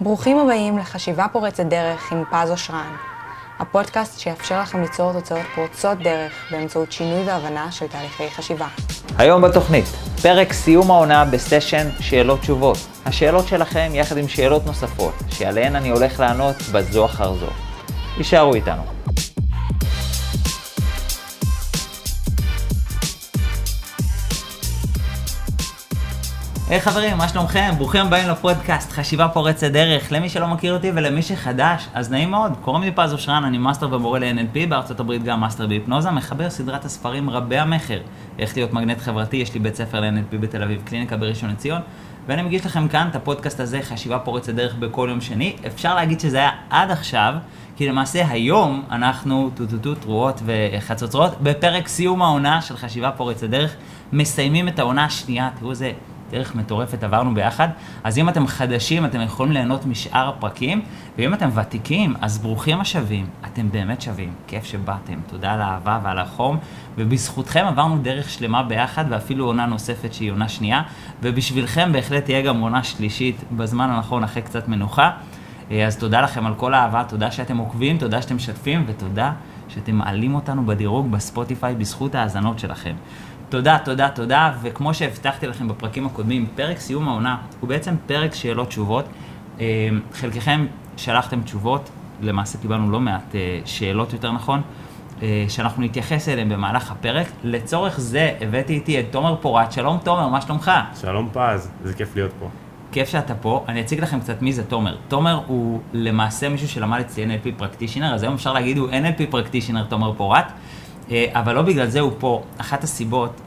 ברוכים הבאים לחשיבה פורצת דרך עם פז אושרן, הפודקאסט שיאפשר לכם ליצור תוצאות פורצות דרך באמצעות שינוי והבנה של תהליכי חשיבה. היום בתוכנית, פרק סיום העונה בסשן שאלות תשובות. השאלות שלכם יחד עם שאלות נוספות, שעליהן אני הולך לענות בזו אחר זו. יישארו איתנו. היי היי, חברים, מה שלומכם? ברוכים הבאים לפודקאסט חשיבה פורצת דרך. למי שלא מכיר אותי ולמי שחדש, אז נעים מאוד. קוראים לי פז אושרן, אני מאסטר ומורה ל-NLP, בארצות הברית גם מאסטר בהיפנוזה, מחבר סדרת הספרים רבי המכר. איך להיות מגנט חברתי, יש לי בית ספר ל-NLP בתל אביב, קליניקה בראשון לציון, ואני מגיש לכם כאן את הפודקאסט הזה, חשיבה פורצת דרך בכל יום שני. אפשר להגיד שזה היה עד עכשיו, כי למעשה היום אנחנו טו-טו-טו, תרועות וחצוצרות, בפרק סיום העונה של חשיבה פורצת דרך, מסיימים את העונה השנייה, תראו איזה דרך מטורפת עברנו ביחד. אז אם אתם חדשים, אתם יכולים ליהנות משאר הפרקים, ואם אתם ותיקים, אז ברוכים השבים. אתם באמת שווים. כיף שבאתם. תודה על האהבה ועל החום. ובזכותכם עברנו דרך שלמה ביחד, ואפילו עונה נוספת שהיא עונה שנייה. ובשבילכם בהחלט תהיה גם עונה שלישית בזמן הנכון, אחרי קצת מנוחה. אז תודה לכם על כל האהבה, תודה שאתם עוקבים, תודה שאתם משתפים, ותודה שאתם מעלים אותנו בדירוג בספוטיפיי בזכות ההאזנות שלכם. תודה, תודה, תודה, וכמו שהבטחתי לכם בפרקים הקודמים, פרק סיום העונה הוא בעצם פרק שאלות תשובות. אה, חלקכם שלחתם תשובות, למעשה קיבלנו לא מעט אה, שאלות יותר נכון, אה, שאנחנו נתייחס אליהן במהלך הפרק. לצורך זה הבאתי איתי את תומר פורט. שלום תומר, מה שלומך? שלום פז, איזה כיף להיות פה. כיף שאתה פה. אני אציג לכם קצת מי זה תומר. תומר הוא למעשה מישהו שלמד אצלי NLP פרקטישנר, אז היום אפשר להגיד הוא NLP פרקטישנר תומר פורט. אה, אבל לא בגלל זה הוא פה. אחת הסיבות,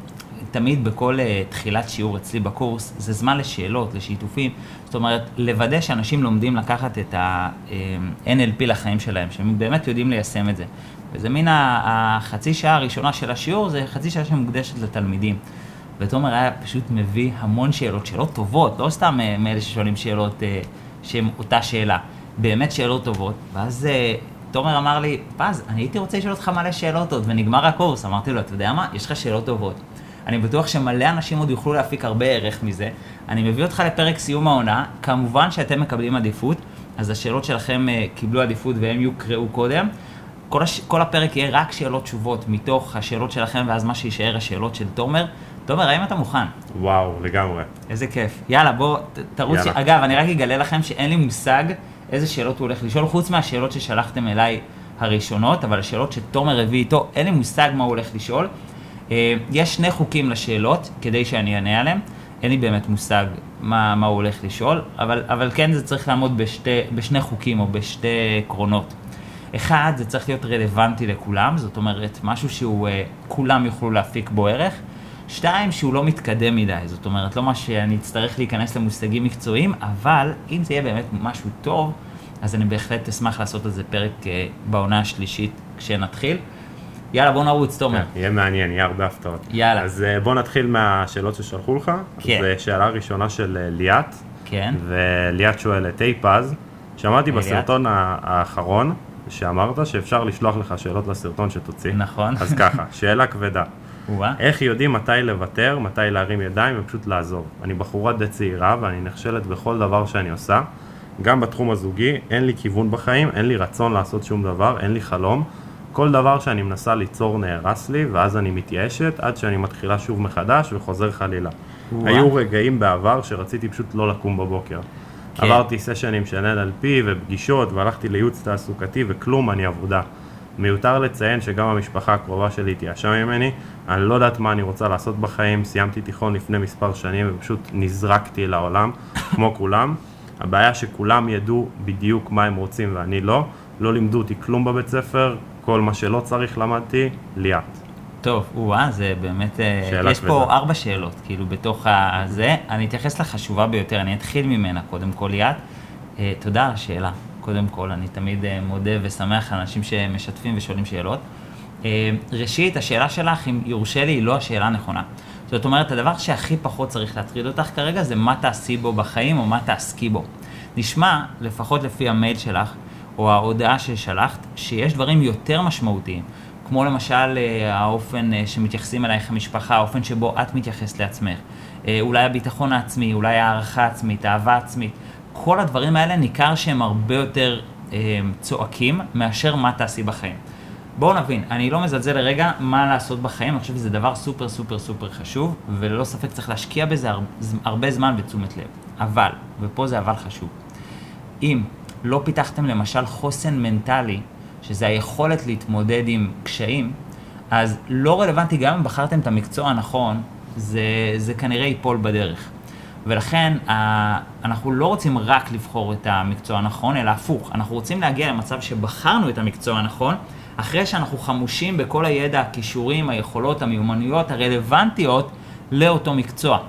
תמיד בכל uh, תחילת שיעור אצלי בקורס, זה זמן לשאלות, לשיתופים. זאת אומרת, לוודא שאנשים לומדים לקחת את ה-NLP לחיים שלהם, שהם באמת יודעים ליישם את זה. וזה מן החצי שעה הראשונה של השיעור, זה חצי שעה שמוקדשת לתלמידים. ותומר היה פשוט מביא המון שאלות, שאלות טובות, לא סתם מאלה ששואלים שאלות שהן אותה שאלה, באמת שאלות טובות. ואז תומר אמר לי, פז, אני הייתי רוצה לשאול אותך מלא שאלות עוד, ונגמר הקורס. אמרתי לו, אתה יודע מה, יש לך שאלות טובות. אני בטוח שמלא אנשים עוד יוכלו להפיק הרבה ערך מזה. אני מביא אותך לפרק סיום העונה, כמובן שאתם מקבלים עדיפות, אז השאלות שלכם uh, קיבלו עדיפות והם יוקראו קודם. כל, הש... כל הפרק יהיה רק שאלות תשובות מתוך השאלות שלכם, ואז מה שיישאר השאלות של תומר. תומר, האם אתה מוכן? וואו, לגמרי. איזה כיף. יאללה, בוא, תרוץ. יאללה. ש... אגב, אני רק אגלה לכם שאין לי מושג איזה שאלות הוא הולך לשאול, חוץ מהשאלות ששלחתם אליי הראשונות, אבל השאלות שתומר הביא איתו, אין לי מושג מה הוא הולך לשאול. אה, יש שני חוקים לשאלות, כדי שאני אענה עליהם. אין לי באמת מושג מה, מה הוא הולך לשאול, אבל, אבל כן זה צריך לעמוד בשתי, בשני חוקים או בשתי עקרונות. אחד, זה צריך להיות רלוונטי לכולם, זאת אומרת, משהו שהוא, אה, כולם יוכלו להפיק בו ערך. שתיים, שהוא לא מתקדם מדי, זאת אומרת, לא מה שאני אצטרך להיכנס למושגים מקצועיים, אבל אם זה יהיה באמת משהו טוב, אז אני בהחלט אשמח לעשות על זה פרק אה, בעונה השלישית כשנתחיל. יאללה, בוא נרוץ, תומר. כן, יהיה מעניין, יהיה הרבה הפתעות. יאללה. אז אה, בוא נתחיל מהשאלות ששלחו לך. כן. זו שאלה ראשונה של אה, ליאת. כן. וליאת שואלת, היי פז, שמעתי בסרטון האחרון שאמרת שאפשר לשלוח לך שאלות לסרטון שתוציא. נכון. אז ככה, שאלה כבדה. וואה. איך יודעים מתי לוותר, מתי להרים ידיים ופשוט לעזוב? אני בחורה די צעירה ואני נכשלת בכל דבר שאני עושה. גם בתחום הזוגי, אין לי כיוון בחיים, אין לי רצון לעשות שום דבר, אין לי חלום. כל דבר שאני מנסה ליצור נהרס לי, ואז אני מתייאשת עד שאני מתחילה שוב מחדש וחוזר חלילה. וואה. היו רגעים בעבר שרציתי פשוט לא לקום בבוקר. כן. עברתי סשנים של NLP ופגישות והלכתי לייעוץ תעסוקתי וכלום, אני עבודה. מיותר לציין שגם המשפחה הקרובה שלי התייאשה ממני, אני לא יודעת מה אני רוצה לעשות בחיים, סיימתי תיכון לפני מספר שנים ופשוט נזרקתי לעולם, כמו כולם. הבעיה שכולם ידעו בדיוק מה הם רוצים ואני לא, לא לימדו אותי כלום בבית ספר, כל מה שלא צריך למדתי, ליאת. טוב, וואה, זה באמת, אה, יש פה כבדה. ארבע שאלות, כאילו, בתוך הזה. אני אתייחס לחשובה ביותר, אני אתחיל ממנה, קודם כל, ליאת. אה, תודה על השאלה. קודם כל, אני תמיד אה, מודה ושמח על אנשים שמשתפים ושואלים שאלות. אה, ראשית, השאלה שלך, אם יורשה לי, היא לא השאלה הנכונה. זאת אומרת, הדבר שהכי פחות צריך להטריד אותך כרגע זה מה תעשי בו בחיים או מה תעסקי בו. נשמע, לפחות לפי המייל שלך, או ההודעה ששלחת, שיש דברים יותר משמעותיים, כמו למשל אה, האופן שמתייחסים אלייך המשפחה, האופן שבו את מתייחסת לעצמך, אולי הביטחון העצמי, אולי הערכה עצמית, אהבה עצמית, כל הדברים האלה ניכר שהם הרבה יותר אה, צועקים מאשר מה תעשי בחיים. בואו נבין, אני לא מזלזל לרגע מה לעשות בחיים, אני חושב שזה דבר סופר סופר סופר חשוב, וללא ספק צריך להשקיע בזה הרבה זמן ותשומת לב. אבל, ופה זה אבל חשוב, אם לא פיתחתם למשל חוסן מנטלי, שזה היכולת להתמודד עם קשיים, אז לא רלוונטי, גם אם בחרתם את המקצוע הנכון, זה, זה כנראה ייפול בדרך. ולכן אנחנו לא רוצים רק לבחור את המקצוע הנכון, אלא הפוך, אנחנו רוצים להגיע למצב שבחרנו את המקצוע הנכון, אחרי שאנחנו חמושים בכל הידע, הכישורים, היכולות, המיומנויות הרלוונטיות לאותו מקצוע.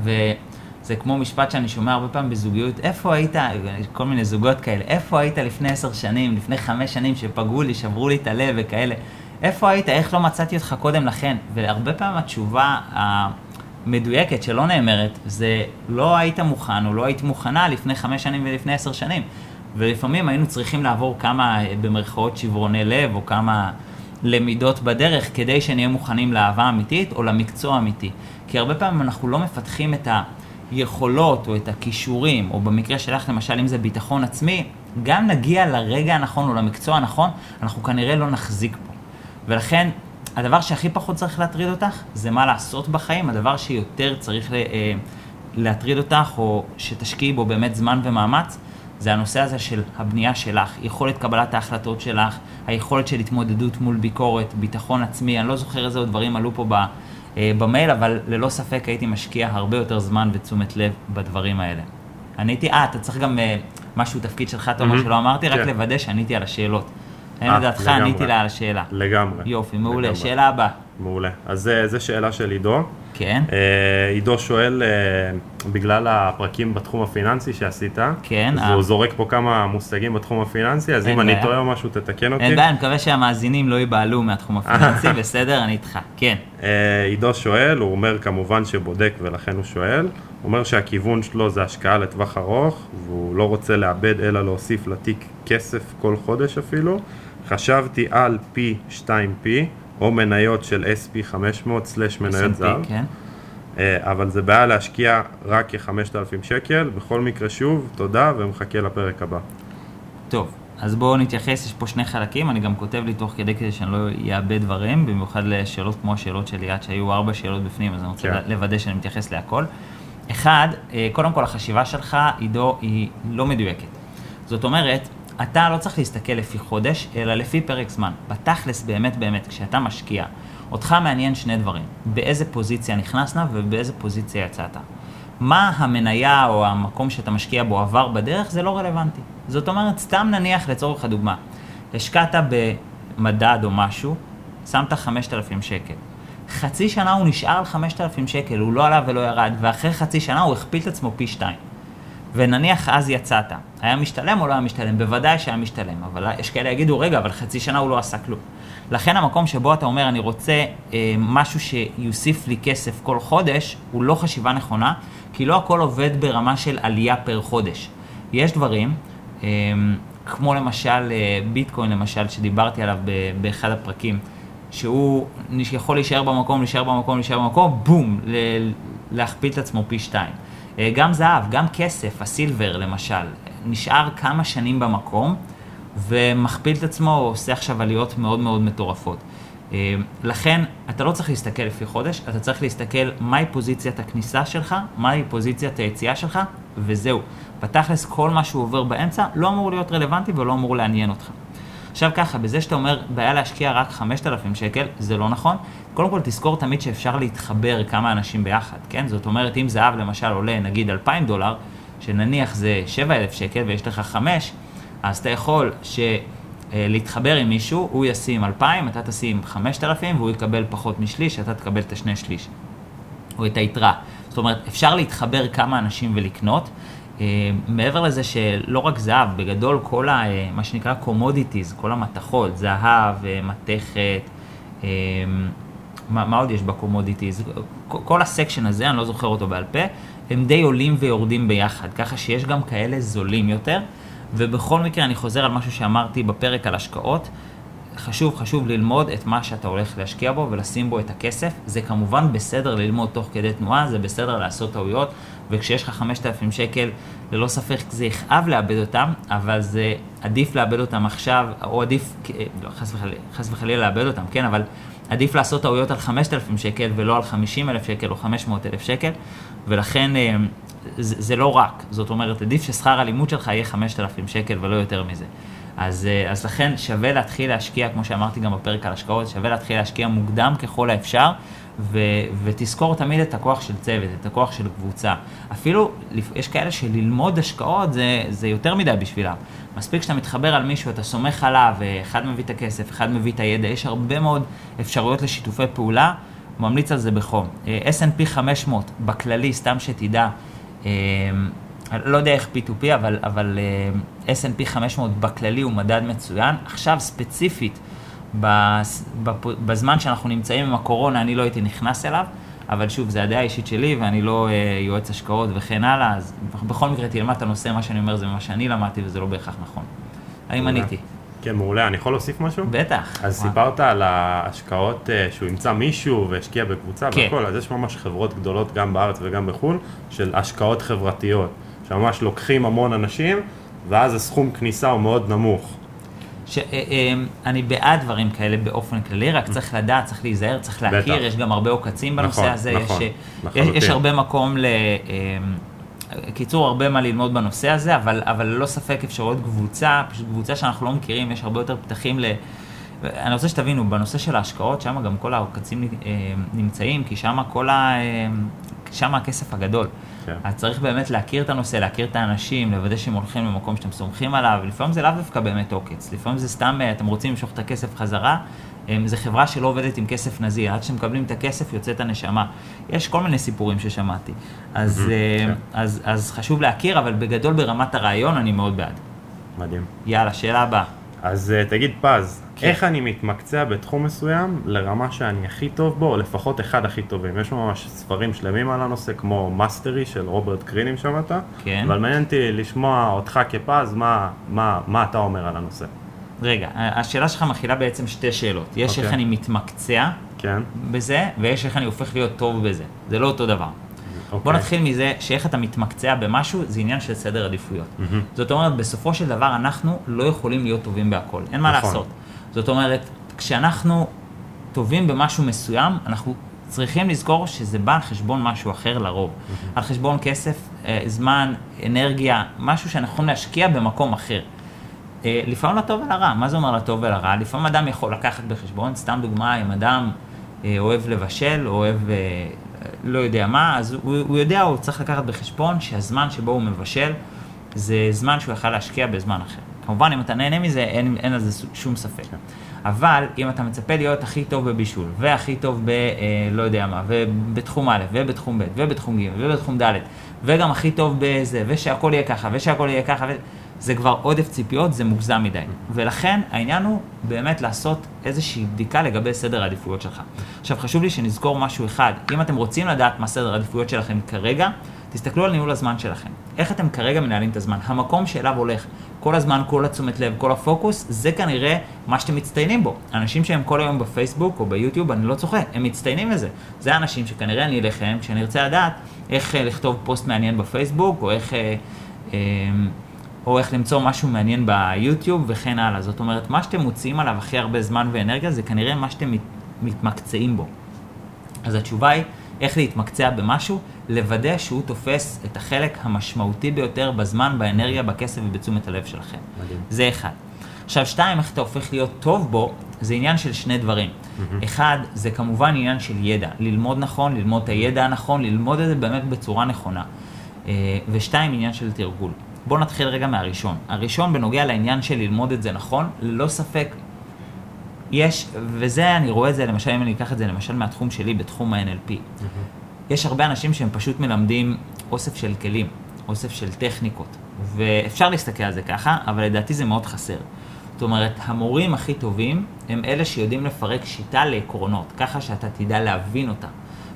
וזה כמו משפט שאני שומע הרבה פעמים בזוגיות, איפה היית, כל מיני זוגות כאלה, איפה היית לפני עשר שנים, לפני חמש שנים שפגעו לי, שברו לי את הלב וכאלה, איפה היית, איך לא מצאתי אותך קודם לכן? והרבה פעמים התשובה המדויקת שלא נאמרת, זה לא היית מוכן או לא היית מוכנה לפני חמש שנים ולפני עשר שנים. ולפעמים היינו צריכים לעבור כמה, במרכאות, שברוני לב, או כמה למידות בדרך, כדי שנהיה מוכנים לאהבה אמיתית או למקצוע אמיתי. כי הרבה פעמים אנחנו לא מפתחים את היכולות או את הכישורים, או במקרה שלך למשל, אם זה ביטחון עצמי, גם נגיע לרגע הנכון או למקצוע הנכון, אנחנו כנראה לא נחזיק פה. ולכן, הדבר שהכי פחות צריך להטריד אותך, זה מה לעשות בחיים, הדבר שיותר צריך אה, להטריד אותך, או שתשקיעי בו באמת זמן ומאמץ, זה הנושא הזה של הבנייה שלך, יכולת קבלת ההחלטות שלך, היכולת של התמודדות מול ביקורת, ביטחון עצמי, אני לא זוכר איזה עוד דברים עלו פה ב, אה, במייל, אבל ללא ספק הייתי משקיע הרבה יותר זמן ותשומת לב בדברים האלה. עניתי, אה, אתה צריך גם אה, משהו, תפקיד שלך, תומר, mm-hmm. שלא אמרתי, רק כן. לוודא שעניתי על השאלות. האם אה, לדעתך עניתי לה על השאלה? לגמרי. יופי, מעולה. לגמרי. שאלה הבאה. מעולה. אז זו שאלה של עידו. כן. אה, עידו שואל, אה, בגלל הפרקים בתחום הפיננסי שעשית, כן. אז הוא זורק פה כמה מושגים בתחום הפיננסי, אז אם אני טועה או משהו, תתקן אותי. אין בעיה, אני מקווה שהמאזינים לא ייבהלו מהתחום הפיננסי, בסדר, אני איתך, כן. עידו שואל, הוא אומר כמובן שבודק ולכן הוא שואל, הוא אומר שהכיוון שלו זה השקעה לטווח ארוך, והוא לא רוצה לאבד אלא להוסיף לתיק כסף כל חודש אפילו. חשבתי על P2P, או מניות של SP500/מניות זר. כן. אה, אבל זה בעיה להשקיע רק כ-5,000 שקל, בכל מקרה שוב, תודה ומחכה לפרק הבא. טוב, אז בואו נתייחס, יש פה שני חלקים, אני גם כותב לי תוך כדי כדי שאני לא אאבד דברים, במיוחד לשאלות כמו השאלות של ליאת, שהיו ארבע שאלות בפנים, אז אני רוצה כן. לוודא שאני מתייחס להכל. אחד, אה, קודם כל החשיבה שלך, עידו, היא לא מדויקת. זאת אומרת, אתה לא צריך להסתכל לפי חודש, אלא לפי פרק זמן. בתכלס, באמת באמת, כשאתה משקיע, אותך מעניין שני דברים. באיזה פוזיציה נכנסת ובאיזה פוזיציה יצאת. מה המניה או המקום שאתה משקיע בו עבר בדרך, זה לא רלוונטי. זאת אומרת, סתם נניח לצורך הדוגמה, השקעת במדד או משהו, שמת 5,000 שקל. חצי שנה הוא נשאר על 5,000 שקל, הוא לא עלה ולא ירד, ואחרי חצי שנה הוא הכפיל את עצמו פי שתיים. ונניח אז יצאת, היה משתלם או לא היה משתלם? בוודאי שהיה משתלם, אבל יש כאלה יגידו, רגע, אבל חצי שנה הוא לא עשה כלום. לכן המקום שבו אתה אומר, אני רוצה אה, משהו שיוסיף לי כסף כל חודש, הוא לא חשיבה נכונה, כי לא הכל עובד ברמה של עלייה פר חודש. יש דברים, אה, כמו למשל אה, ביטקוין למשל, שדיברתי עליו באחד הפרקים, שהוא יכול להישאר במקום, להישאר במקום, להישאר במקום, בום, להכפיל את עצמו פי שתיים. אה, גם זהב, גם כסף, הסילבר למשל, נשאר כמה שנים במקום ומכפיל את עצמו, עושה עכשיו עליות מאוד מאוד מטורפות. אה, לכן, אתה לא צריך להסתכל לפי חודש, אתה צריך להסתכל מהי פוזיציית הכניסה שלך, מהי פוזיציית היציאה שלך, וזהו. בתכלס, כל מה שהוא עובר באמצע לא אמור להיות רלוונטי ולא אמור לעניין אותך. עכשיו ככה, בזה שאתה אומר, בעיה להשקיע רק 5,000 שקל, זה לא נכון. קודם כל תזכור תמיד שאפשר להתחבר כמה אנשים ביחד, כן? זאת אומרת, אם זהב למשל עולה נגיד 2,000 דולר, שנניח זה 7,000 שקל ויש לך 5, אז אתה יכול ש... אה, להתחבר עם מישהו, הוא ישים 2,000, אתה תשים 5,000 והוא יקבל פחות משליש, אתה תקבל את השני שליש, או את היתרה. זאת אומרת, אפשר להתחבר כמה אנשים ולקנות. אה, מעבר לזה שלא רק זהב, בגדול כל ה, אה, מה שנקרא commodities, כל המתכות, זהב, מתכת, מה, מה עוד יש ב commodities? כל ה section הזה, אני לא זוכר אותו בעל פה, הם די עולים ויורדים ביחד, ככה שיש גם כאלה זולים יותר. ובכל מקרה, אני חוזר על משהו שאמרתי בפרק על השקעות. חשוב, חשוב ללמוד את מה שאתה הולך להשקיע בו ולשים בו את הכסף. זה כמובן בסדר ללמוד תוך כדי תנועה, זה בסדר לעשות טעויות. וכשיש לך 5,000 שקל, ללא ספק זה יכאב לאבד אותם, אבל זה עדיף לאבד אותם עכשיו, או עדיף, לא, חס וחלילה, חס וחלילה לאבד אותם, כן, אבל עדיף לעשות טעויות על 5,000 שקל ולא על 50,000 שקל או 500,000 שקל, ולכן אה, זה, זה לא רק, זאת אומרת, עדיף ששכר הלימוד שלך יהיה 5,000 שקל ולא יותר מזה. אז, אה, אז לכן שווה להתחיל להשקיע, כמו שאמרתי גם בפרק על השקעות, שווה להתחיל להשקיע מוקדם ככל האפשר, ו, ותזכור תמיד את הכוח של צוות, את הכוח של קבוצה. אפילו, יש כאלה שללמוד השקעות זה, זה יותר מדי בשבילם. מספיק שאתה מתחבר על מישהו, אתה סומך עליו, אחד מביא את הכסף, אחד מביא את הידע, יש הרבה מאוד אפשרויות לשיתופי פעולה, ממליץ על זה בחום. אה, S&P 500 בכללי, סתם שתדע, אה, לא יודע איך P2P, אבל, אבל uh, S&P 500 בכללי הוא מדד מצוין. עכשיו ספציפית, בזמן שאנחנו נמצאים עם הקורונה, אני לא הייתי נכנס אליו, אבל שוב, זו הדעה האישית שלי, ואני לא uh, יועץ השקעות וכן הלאה, אז בכל מקרה תלמד את הנושא, מה שאני אומר זה מה שאני למדתי, וזה לא בהכרח נכון. האם עניתי? כן, מעולה. אני יכול להוסיף משהו? בטח. אז וואו. סיפרת על ההשקעות uh, שהוא ימצא מישהו והשקיע בקבוצה כן. והכל, אז יש ממש חברות גדולות גם בארץ וגם בחו"ל, של השקעות חברתיות. שממש לוקחים המון אנשים, ואז הסכום כניסה הוא מאוד נמוך. ש, אה, אה, בעד דברים כאלה באופן כללי, רק צריך לדעת, צריך להיזהר, צריך להכיר, בטח. יש גם הרבה עוקצים בנושא נכון, הזה, נכון, יש, נכון, יש, יש הרבה מקום ל... אה, קיצור, הרבה מה ללמוד בנושא הזה, אבל, אבל ללא ספק אפשרויות קבוצה, פשוט קבוצה שאנחנו לא מכירים, יש הרבה יותר פתחים ל... אני רוצה שתבינו, בנושא של ההשקעות, שם גם כל העוקצים נמצאים, כי שם כל ה... שם הכסף הגדול. כן. אז צריך באמת להכיר את הנושא, להכיר את האנשים, לוודא שהם הולכים למקום שאתם סומכים עליו, לפעמים זה לאו דווקא באמת עוקץ, לפעמים זה סתם, אה, אתם רוצים למשוך את הכסף חזרה, אה, זו חברה שלא עובדת עם כסף נזיל, עד שאתם מקבלים את הכסף יוצאת הנשמה. יש כל מיני סיפורים ששמעתי. אז, mm-hmm, כן. אז, אז חשוב להכיר, אבל בגדול ברמת הרעיון אני מאוד בעד. מדהים. יאללה, שאלה הבאה. אז תגיד פז, כן. איך אני מתמקצע בתחום מסוים לרמה שאני הכי טוב בו, או לפחות אחד הכי טובים. יש ממש ספרים שלמים על הנושא, כמו Mastery של רוברט גרין, אם שמעת. כן. אבל מעניין אותי לשמוע אותך כפז, מה, מה, מה אתה אומר על הנושא. רגע, השאלה שלך מכילה בעצם שתי שאלות. יש okay. איך אוקיי. אני מתמקצע כן. בזה, ויש איך אני הופך להיות טוב בזה. זה לא אותו דבר. Okay. בוא אוקיי. נתחיל מזה שאיך אתה מתמקצע במשהו, זה עניין של סדר עדיפויות. Mm-hmm. זאת אומרת, בסופו של דבר אנחנו לא יכולים להיות טובים בהכל. אין מה נכון. לעשות. זאת אומרת, כשאנחנו טובים במשהו מסוים, אנחנו צריכים לזכור שזה בא על חשבון משהו אחר לרוב. Mm-hmm. על חשבון כסף, אה, זמן, אנרגיה, משהו שאנחנו יכולים להשקיע במקום אחר. אה, לפעמים לטוב ולרע, מה זה אומר לטוב ולרע? לפעמים אדם יכול לקחת בחשבון, סתם דוגמה, אם אדם אה, אוהב לבשל, אוהב לא יודע מה, אז הוא, הוא יודע, הוא צריך לקחת בחשבון שהזמן שבו הוא מבשל זה זמן שהוא יכל להשקיע בזמן אחר. כמובן, אם אתה נהנה מזה, אין, אין על זה שום ספק. אבל אם אתה מצפה להיות הכי טוב בבישול, והכי טוב ב... אה, לא יודע מה, ובתחום א', ובתחום ב', ובתחום ג', ובתחום ד', וגם הכי טוב בזה, ושהכול יהיה ככה, ושהכול יהיה ככה, ו... זה כבר עודף ציפיות, זה מוגזם מדי. ולכן העניין הוא באמת לעשות איזושהי בדיקה לגבי סדר העדיפויות שלך. עכשיו חשוב לי שנזכור משהו אחד, אם אתם רוצים לדעת מה סדר העדיפויות שלכם כרגע, תסתכלו על ניהול הזמן שלכם. איך אתם כרגע מנהלים את הזמן? המקום שאליו הולך כל הזמן, כל התשומת לב, כל הפוקוס, זה כנראה מה שאתם מצטיינים בו. אנשים שהם כל היום בפייסבוק או ביוטיוב, אני לא צוחק, הם מצטיינים בזה. זה האנשים שכנראה אני אליכם, כשאני ארצה לדעת איך אה, לכתוב פוסט מעניין בפייסבוק, או איך... אה, אה, או איך למצוא משהו מעניין ביוטיוב וכן הלאה. זאת אומרת, מה שאתם מוציאים עליו הכי הרבה זמן ואנרגיה זה כנראה מה שאתם מת, מתמקצעים בו. אז התשובה היא, איך להתמקצע במשהו, לוודא שהוא תופס את החלק המשמעותי ביותר בזמן, באנרגיה, בכסף ובתשומת הלב שלכם. מדהים. זה אחד. עכשיו, שתיים, איך אתה הופך להיות טוב בו, זה עניין של שני דברים. Mm-hmm. אחד, זה כמובן עניין של ידע. ללמוד נכון, ללמוד את הידע הנכון, ללמוד את זה באמת בצורה נכונה. אה, ושתיים, עניין של תרגול. בואו נתחיל רגע מהראשון. הראשון בנוגע לעניין של ללמוד את זה נכון, ללא ספק יש, וזה, אני רואה את זה, למשל, אם אני אקח את זה למשל מהתחום שלי, בתחום ה-NLP. Mm-hmm. יש הרבה אנשים שהם פשוט מלמדים אוסף של כלים, אוסף של טכניקות, ואפשר להסתכל על זה ככה, אבל לדעתי זה מאוד חסר. זאת אומרת, המורים הכי טובים הם אלה שיודעים לפרק שיטה לעקרונות, ככה שאתה תדע להבין אותה,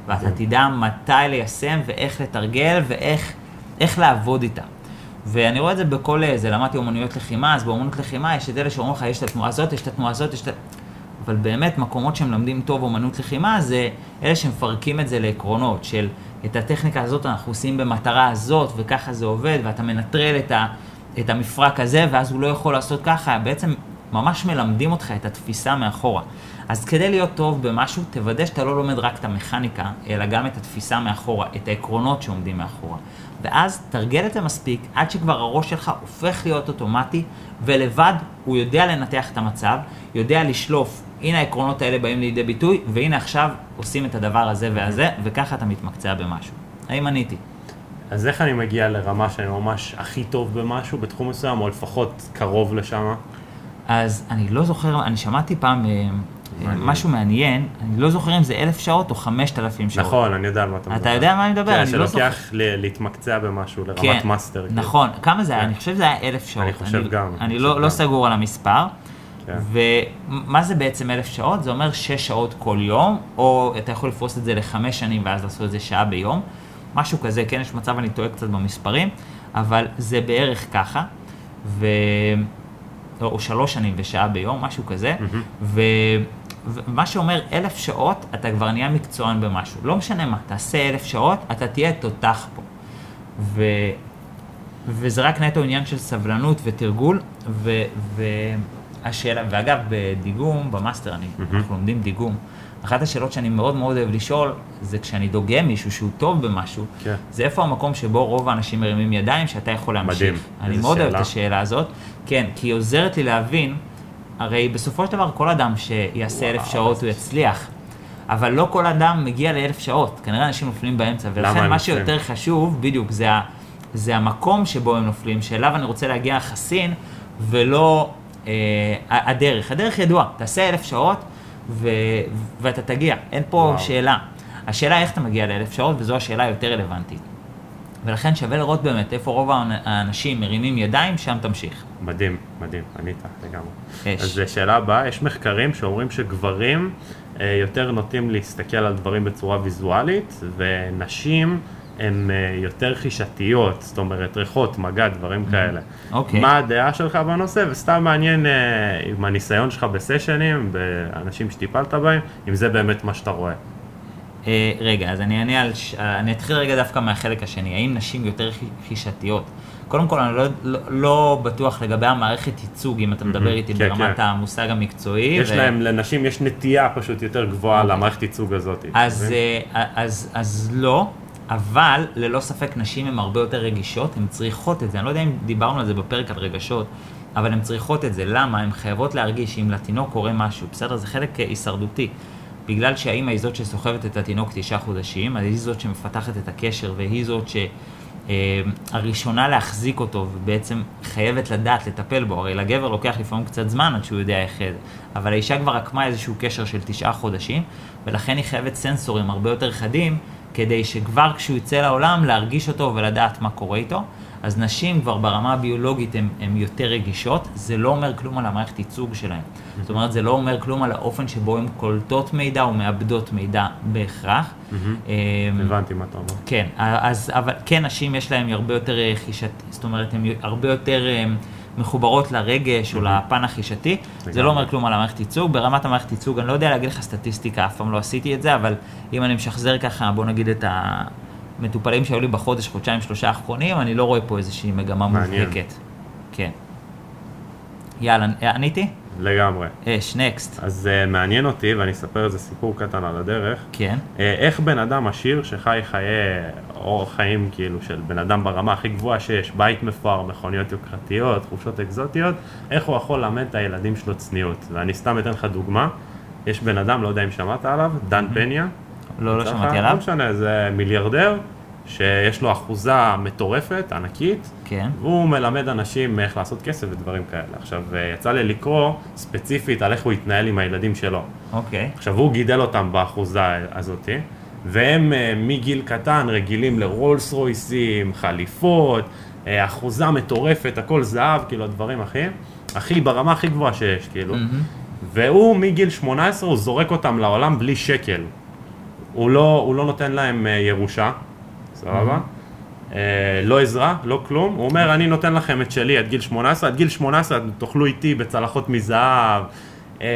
ואתה mm-hmm. תדע מתי ליישם ואיך לתרגל ואיך לעבוד איתה. ואני רואה את זה בכל זה, למדתי אומנויות לחימה, אז באומנות לחימה יש את אלה שאומרים לך, יש את התנועה הזאת, יש את התנועה הזאת, יש את... אבל באמת מקומות שמלמדים טוב אומנות לחימה זה אלה שמפרקים את זה לעקרונות של את הטכניקה הזאת אנחנו עושים במטרה הזאת, וככה זה עובד, ואתה מנטרל את, ה, את המפרק הזה, ואז הוא לא יכול לעשות ככה, בעצם ממש מלמדים אותך את התפיסה מאחורה. אז כדי להיות טוב במשהו, תוודא שאתה לא לומד רק את המכניקה, אלא גם את התפיסה מאחורה, את העקרונות שעומדים מאחורה. ואז תרגל את זה מספיק, עד שכבר הראש שלך הופך להיות אוטומטי, ולבד הוא יודע לנתח את המצב, יודע לשלוף, הנה העקרונות האלה באים לידי ביטוי, והנה עכשיו עושים את הדבר הזה והזה, וככה אתה מתמקצע במשהו. האם עניתי? אז איך אני מגיע לרמה שאני ממש הכי טוב במשהו בתחום מסוים, או לפחות קרוב לשם? אז אני לא זוכר, אני שמעתי פעם אה. משהו מעניין, אני לא זוכר אם זה אלף שעות או חמשת אלפים שעות. נכון, אני יודע על מה אתה מדבר. אתה יודע על מה אני מדבר? כן, אני לא שלוקח ל- להתמקצע במשהו לרמת כן, מאסטר. כאילו. נכון, כמה זה היה? כן. אני חושב שזה היה אלף שעות. אני חושב גם, אני לא לא. סגור על המספר. ומה זה בעצם אלף שעות? זה אומר שש שעות כל יום, או אתה יכול לפרוס את זה לחמש שנים ואז לעשות את זה שעה ביום. משהו כזה, כן, יש מצב אני טועה קצת במספרים, אבל זה בערך ככה. ו... או, שלוש שנים ושעה ביום, משהו כזה. מהמם. ו... ומה שאומר אלף שעות, אתה כבר נהיה מקצוען במשהו. לא משנה מה, תעשה אלף שעות, אתה תהיה תותח פה. ו... וזה רק נטו עניין של סבלנות ותרגול, ו... והשאלה, ואגב, בדיגום, במאסטר, אני, מהמם. אנחנו לומדים דיגום. אחת השאלות שאני מאוד מאוד אוהב לשאול, זה כשאני דוגם מישהו שהוא טוב במשהו, כן. זה איפה המקום שבו רוב האנשים מרימים ידיים שאתה יכול להמשיך. מדהים. אני מאוד אוהב את שאלה. השאלה הזאת, כן, כי היא עוזרת לי להבין, הרי בסופו של דבר כל אדם שיעשה אלף. שעות הוא יצליח, אבל לא כל אדם מגיע לאלף שעות, כנראה אנשים נופלים באמצע, ולכן מה? שיותר חשוב, בדיוק, זה, ה, זה המקום שבו הם נופלים, שאליו אני רוצה להגיע חסין, ולא אה, הדרך. הדרך ידועה, תעשה אלף שעות ו, ואתה תגיע, אין פה וואו. שאלה. השאלה איך אתה מגיע לאלף שעות, וזו השאלה היותר רלוונטית. ולכן שווה לראות באמת איפה רוב האנ- האנשים מרימים ידיים, שם תמשיך. מדהים, מדהים, ענית לגמרי. יש. אז שאלה הבאה, יש מחקרים שאומרים שגברים אה, יותר נוטים להסתכל על דברים בצורה ויזואלית, ונשים הן אה, יותר חישתיות, זאת אומרת ריחות, מגע, דברים כאלה. אוקיי. מה הדעה שלך בנושא, וסתם מעניין אה, עם הניסיון שלך בסשנים, באנשים שטיפלת בהם, אם זה באמת מה שאתה רואה. אה, רגע, אז אני אענה על... אה, אני אתחיל רגע דווקא מהחלק השני. האם נשים יותר חי- חישתיות? קודם כל, אני לא, לא, לא בטוח לגבי המערכת ייצוג, אם אתה מדבר איתי כן, ברמת כן. המושג המקצועי. יש ו- להם, לנשים יש נטייה פשוט יותר גבוהה אוקיי. למערכת ייצוג הזאת. אז? אה, אז, אז לא, אבל ללא ספק נשים הן הרבה יותר רגישות, הן צריכות את זה. אני לא יודע אם דיברנו על זה בפרק על רגשות, אבל הן צריכות את זה. למה? הן חייבות להרגיש שאם לתינוק קורה משהו, בסדר? זה חלק הישרדותי. בגלל שהאימא היא זאת שסוחבת את התינוק תשעה חודשים, אז היא זאת שמפתחת את הקשר והיא זאת ש... אה, להחזיק אותו ובעצם חייבת לדעת לטפל בו, הרי לגבר לוקח לפעמים קצת זמן עד שהוא יודע איך זה, אבל האישה כבר רקמה איזשהו קשר של תשעה חודשים, ולכן היא חייבת סנסורים הרבה יותר חדים, כדי שכבר כשהוא יצא לעולם להרגיש אותו ולדעת מה קורה איתו. אז נשים כבר ברמה הביולוגית הן יותר רגישות, זה לא אומר כלום על המערכת ייצוג שלהן. זאת אומרת, זה לא אומר כלום על האופן שבו הן קולטות מידע או מאבדות מידע בהכרח. אמ, הבנתי מה אתה אומר. כן, אז, אבל כן, נשים יש להן הרבה יותר אה, חישת, זאת אומרת, הן הרבה יותר אה, מחוברות לרגש או לפן החישתי. זה. לא אומר כלום על המערכת ייצוג. ברמת המערכת ייצוג, אני לא יודע להגיד לך סטטיסטיקה, אף פעם לא עשיתי את זה, אבל אם אני משחזר ככה, בוא נגיד את המטופלים שהיו לי בחודש, חודשיים, שלושה האחרונים, אני לא רואה פה איזושהי מגמה. מובהקת. כן. יאללה, אה, עניתי? לגמרי. אש, נקסט. אז uh, מעניין אותי, ואני אספר איזה סיפור קטן על הדרך. כן. Uh, איך בן אדם עשיר שחי חיי אורח חיים כאילו של בן אדם ברמה הכי גבוהה שיש, בית מפואר, מכוניות יוקרתיות, חופשות אקזוטיות, איך הוא יכול ללמד את הילדים שלו צניעות. ואני סתם אתן לך דוגמה, יש בן אדם, לא יודע אם שמעת עליו, דן פניה. לא, לא? שמעתי עליו. לא משנה, זה מיליארדר, שיש לו אחוזה מטורפת, ענקית, כן. והוא מלמד אנשים איך לעשות כסף ודברים כאלה. עכשיו, אה, יצא לי לקרוא ספציפית על איך הוא התנהל עם הילדים שלו. אוקיי. עכשיו, הוא גידל אותם באחוזה הזאתי, והם אה, מגיל קטן רגילים לרולס רויסים, חליפות, אה, אחוזה מטורפת, הכל זהב, כאילו הדברים הכי, הכי, ברמה הכי גבוהה שיש, כאילו. מהמם. והוא מגיל 18, הוא זורק אותם לעולם בלי שקל. הוא לא, הוא לא נותן להם ירושה, סבבה? אה, לא עזרה, לא כלום. הוא אומר, אני נותן לכם את שלי עד גיל 18, עד גיל 18 אתם תאכלו איתי בצלחות מזהב, אה,